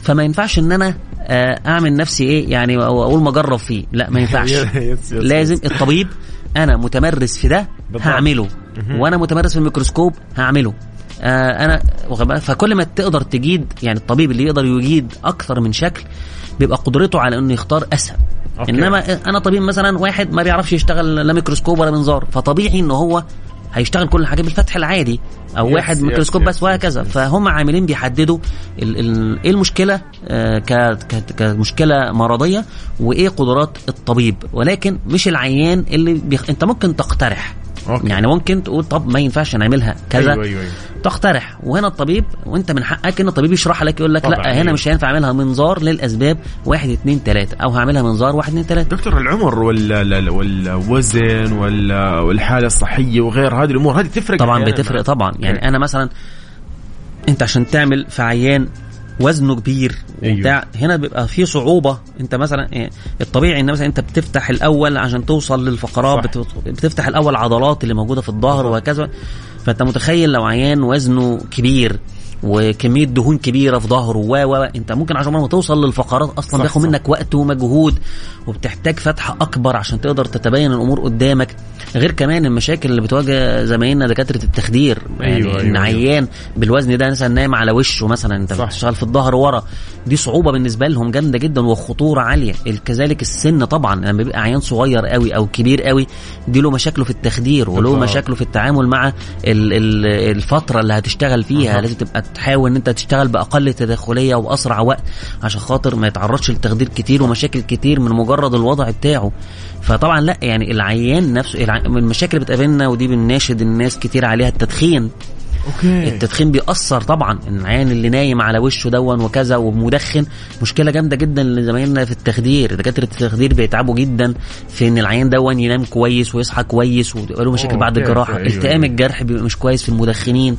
فما ينفعش إن أنا آه، أعمل نفسي إيه؟ يعني أقول ما اجرب فيه. لا ما ينفعش. لازم. الطبيب أنا متمرس في ده بالضبط. هعمله. وأنا متمرس في الميكروسكوب هعمله آه أنا؟ فكل ما تقدر تجيد يعني الطبيب اللي يقدر يجيد أكثر من شكل بيبقى قدرته على إنه يختار أسهل okay. إنما أنا طبيب مثلا واحد ما بيعرفش يشتغل لا ميكروسكوب ولا منظار فطبيعي ان هو هيشتغل كل حاجة بالفتح العادي أو yes، واحد ميكروسكوب بس وهكذا. فهم عاملين بيحددوا إيه المشكلة آه كمشكلة مرضية وإيه قدرات الطبيب. ولكن مش العيان اللي بيخ... أنت ممكن تقترح. أوكي. يعني ممكن تقول طب ما ينفعش نعملها كذا أيوة أيوة أيوة. تقترح وهنا الطبيب وأنت من حقك إن الطبيب يشرح لك يقول لك لا هنا أيوة. مش هينفع أعملها منظار للأسباب واحد اتنين تلاتة أو هعملها منظار واحد اتنين تلاتة دكتور العمر والوزن ولا والحالة الصحية وغير هذه الأمور هذه تفرق طبعا بتفرق طبعا يعني. أنا مثلا أنت عشان تعمل في عيان وزنه كبير أيوه. وبتاع هنا بيبقى في صعوبة انت مثلا إيه، الطبيعي إن مثلا انت بتفتح الأول عشان توصل للفقرات صح. بت- بتفتح الأول عضلات اللي موجودة في الظهر وهكذا فأنت متخيل لو عيان وزنه كبير وكمية دهون كبيرة في ظهره و و انت ممكن عشان ما توصل للفقرات أصلا بياخد. منك وقت ومجهود وبتحتاج فتحه أكبر عشان تقدر تتبين الأمور قدامك غير كمان المشاكل اللي بتواجه زمايلنا دكاترة التخدير يعني أيوة، أيوة، ان أيوة. عيان بالوزن ده مثلا نايم على وشه مثلا انت صح. بتشتغل في الظهر ورا دي صعوبة بالنسبة لهم جامدة جدا وخطورة عالية كذلك السن طبعا لما بيبقى عيان صغير قوي أو كبير قوي دي له مشاكله في التخدير وله. مشاكله في التعامل مع ال- ال- الفترة اللي هتشتغل فيها. لازم تبقى تحاول إن أنت تشتغل بأقل تدخليه وأسرع وقت عشان خاطر ما يتعرضش لتخدير كتير ومشاكل كتير من مجرد الوضع بتاعه. فطبعا لأ يعني العيان نفسه الع- من المشاكل اللي بتقابلنا ودي بنناشد الناس كتير عليها التدخين. okay. التدخين بيأثر طبعا. العيان اللي نايم على وشه دون وكذا ومدخن مشكلة جامدة جدا لزمايلنا في التخدير. دكاترة التخدير بيتعبوا جدا في إن العيان دون ينام كويس ويصحى كويس وتبقى له مشاكل بعد okay، الجراحة. okay، أيوة، التئام أيوة. الجرح بيبقى مش كويس في المدخنين.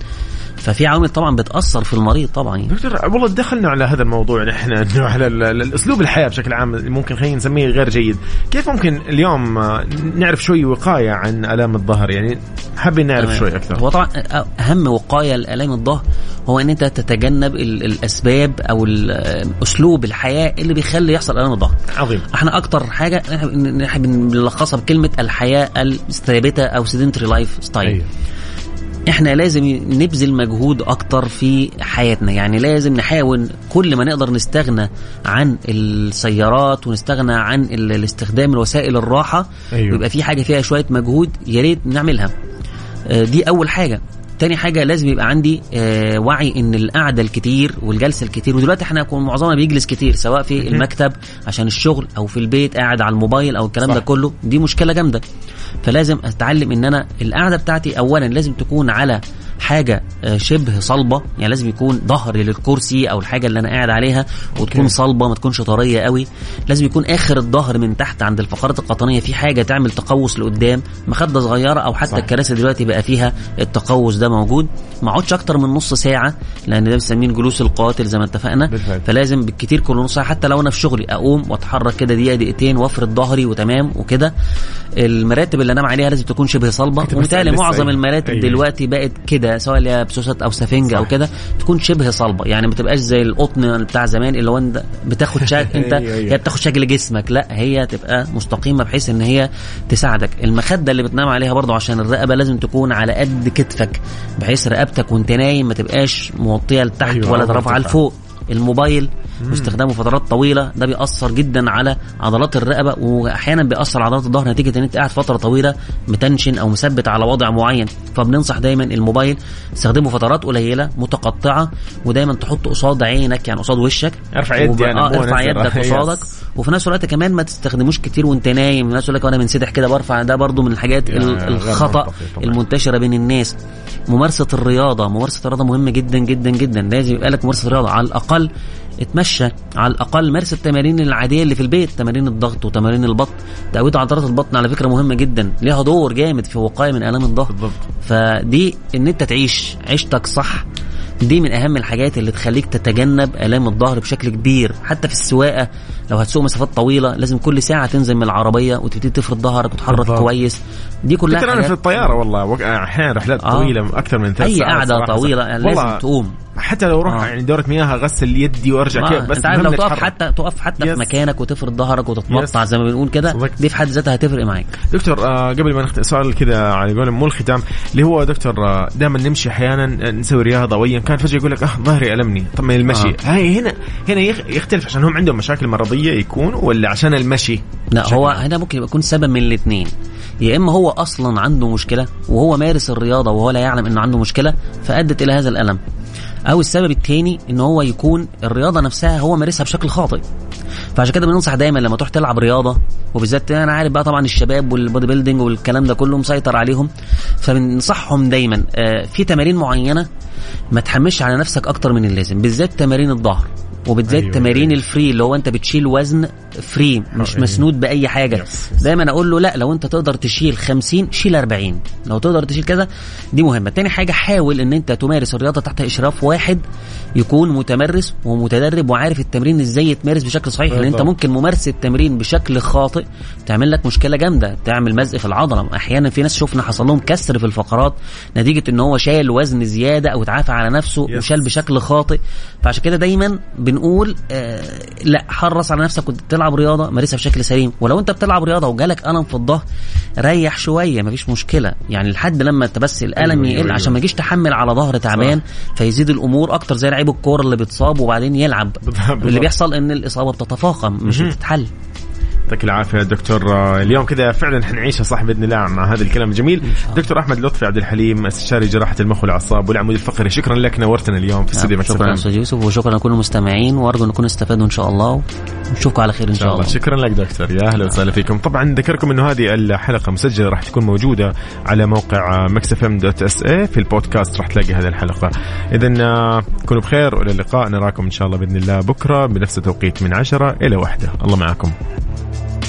ففي عوامل طبعا بتأثر في المريض طبعا يعني. دكتور والله دخلنا على هذا الموضوع نحن انه على ال- ال- الأسلوب الحياة بشكل عام ممكن خلينا نسميه غير جيد، كيف ممكن اليوم آه، نعرف شوي وقاية عن ألام الظهر يعني حابين نعرف. شوي أكثر. هو طبعا أهم وقاية لألام الظهر هو إن أنت تتجنب ال- الأسباب أو ال- أسلوب الحياة اللي بيخلي يحصل ألام الظهر عظيم. إحنا أكتر حاجة إحنا إحنا بنلخصها بكلمة الحياة الثابته أو sedentary lifestyle أيوه. إحنا لازم نبذل مجهود أكتر في حياتنا. يعني لازم نحاول كل ما نقدر نستغنى عن السيارات ونستغنى عن ال- الاستخدام الوسائل الراحة. أيوه. ويبقى في حاجة فيها شوية مجهود يا ريت نعملها. آه، دي أول حاجة. تاني حاجة لازم يبقى عندي آه وعي إن القعدة الكتير والجلسة الكتير ودلوقتي إحنا كون معظمنا بيجلس كتير سواء في المكتب عشان الشغل أو في البيت قاعد على الموبايل أو الكلام صح. ده كله دي مشكلة جامدة فلازم أتعلم إن أنا القعدة بتاعتي اولا لازم تكون على حاجة آه، شبه صلبة يعني لازم يكون ظهري للكرسي أو الحاجة اللي أنا قاعد عليها وتكون. صلبة ما تكونش طرية قوي لازم يكون آخر الظهر من تحت عند الفقرات القطنية في حاجة تعمل تقوس لقدام مخدة صغيرة أو حتى صح. الكراسي دلوقتي بقى فيها التقوس ده موجود ما أقعدش أكتر من نص ساعة لأن ده بنسميه جلوس القاتل زي ما اتفقنا بالفعل. فلازم بالكتير كل نص ساعة حتى لو أنا في شغلي أقوم وأتحرك كده دقيقة دقيقتين وأفرد ظهري وتمام وكده المراتب اللي أنام عليها لازم تكون شبه كنت وبالتالي معظم. المراتب أيوة. دلوقتي بقت كده سواء بسوست أو سفنج أو. كده تكون شبه صلبة يعني ما تبقاش زي القطن بتاع زمان اللي هو أنت بتاخد شكل أنت أيوة، أيوة. هي بتاخد شكل جسمك لا هي تبقى مستقيمة بحيث إن هي تساعدك المخدة اللي بتنام عليها برضو عشان الرقبة لازم تكون على قد كتفك بحيث رقبتك وأنت نايم ما تبقاش موطية لتحت أيوة، ولا مرتفعة. لفوق الموبايل واستخدامه فترات طويلة. ده بيأثر جدا على عضلات الرقبة واحيانا بيأثر على عضلات الظهر نتيجة إن أنت قاعد فترة طويلة متنشن أو مثبت على وضع معين. فبننصح دايما الموبايل تستخدمه فترات قليلة متقطعة ودايما تحط قصاد عينك يعني قصاد وشك. ارفع أنا، آه مو ارفع أنزل. يدك. قصادك. وفي نفس الوقت كمان ما تستخدموش كتير وأنت نايم. الناس يقول لك وأنا منسدح كده برفع. ده برضو من الحاجات الخطأ. المنتشرة بين الناس. ممارسة الرياضة. ممارسة الرياضة مهمة جدا جدا جدا. لازم يبقى لك ممارسة رياضه على الأقل اتمشى على الأقل مارس التمارين العادية اللي في البيت تمارين الضغط وتمارين البطن تقوية عضلات البطن على فكرة مهمة جدا ليها دور جامد في وقاية من آلام الظهر. فدي إن أنت تعيش عيشتك صح دي من أهم الحاجات اللي تخليك تتجنب آلام الظهر بشكل كبير حتى في السواقة لو هتسوق مسافات طويلة لازم كل ساعة تنزل من العربية وتبتدي تفرد ظهرك بالضبط. كويس دي كلها أنا في حاجات الطيارة والله أحيانا رحلات آه. طويلة أكثر من ثلاث أي ساعات قعدة صراحة. طويلة لازم والله تقوم حتى لو أروح آه. يعني دورة مياه اغسل يدي وأرجع كيف بس أنت عارف لو تقف. حتى تقف حتى يس. في مكانك وتفرد ظهرك وتتمطع يس. زي ما بنقول كده. دي في حد ذاتها هتفرق معاك دكتور آه قبل ما نختم سؤال كذا على قولهم مو الختام اللي هو دكتور آه دائما نمشي أحيانا آه، نسوي رياضة ويا كان فجأة يقول لك آه ظهري ألمني طب ما المشي آه. هاي هنا هنا يخ- يختلف عشان هم عندهم مشاكل مرضية يكون ولا عشان المشي لا هو؟ هنا ممكن يكون سبب من الاثنين يا إما هو أصلا عنده مشكلة وهو مارس الرياضة وهو لا يعلم إنه عنده مشكلة فأدت إلى هذا الألم أو السبب الثاني إن هو يكون الرياضة نفسها هو مارسها بشكل خاطئ. فعشان كده بننصح دايما لما تروح تلعب رياضة وبالذات أنا عارف بقى طبعا الشباب وال bodybuilding والكلام ده كله مسيطر عليهم فبننصحهم دايما آه، في تمارين معينة ما تحملش على نفسك أكتر من اللازم بالذات تمارين الظهر. وبالذات أيوة، تمارين أيوة. ال free اللي هو أنت بتشيل وزن free مش أيوة. مسنود بأي حاجة yes، yes. دايما أقول له لأ لو أنت تقدر تشيل 50 شيل 40 لو تقدر تشيل كذا دي مهمة تاني حاجة حاول إن أنت تمارس الرياضة تحت إشراف واحد يكون متمرس ومتدرب وعارف التمرين إزاي يتمارس بشكل صحيح لأن أنت. ممكن ممارسة التمرين بشكل خاطئ تعمل لك مشكلة جامدة تعمل مزق في العضلة أحيانا في ناس شفنا حصل لهم كسر في الفقرات نتيجة إن هو شايل وزن زيادة أو اتعافى على نفسه يس. وشال بشكل خاطئ فعشان كده دايما بنقول آه لا حرص على نفسك كنت بتلعب رياضة مارسها بشكل سليم ولو انت بتلعب رياضة وجالك ألم في الظهر ريح شوية مفيش مشكلة يعني لحد لما انت بس الألم أيوة، يقل أيوة. عشان ما يجيش تحمل على ظهر تعبان فيزيد الأمور أكتر زي لعيب الكورة اللي بيتصاب وبعدين يلعب. اللي بيحصل إن الإصابة بتتفاقم مش. بتتحل يعطيك العافية دكتور. آه، اليوم كذا فعلا حنعيشها صح بإذن الله مع هذا الكلام الجميل. دكتور أحمد لطفي عبد الحليم استشاري جراحة المخ والأعصاب والعمود الفقري. شكرا لك نورتنا اليوم في استديو مكس شكرا. أستاذ يوسف وشكرا لكل المستمعين وأرجو نكون استفادوا إن شاء الله. ونشوفكم على خير إن ان شاء الله. شكرا لك دكتور. يا أهلا وسهلا فيكم. طبعا نذكركم إنه هذه الحلقة مسجلة راح تكون موجودة على موقع اي في البودكاست. راح تلاقي هذه الحلقة. اذا آه، كونوا بخير وإلى اللقاء. نراكم إن شاء الله بإذن الله بكرة بنفس التوقيت من 10 إلى 1 الله معكم.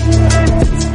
Thank you.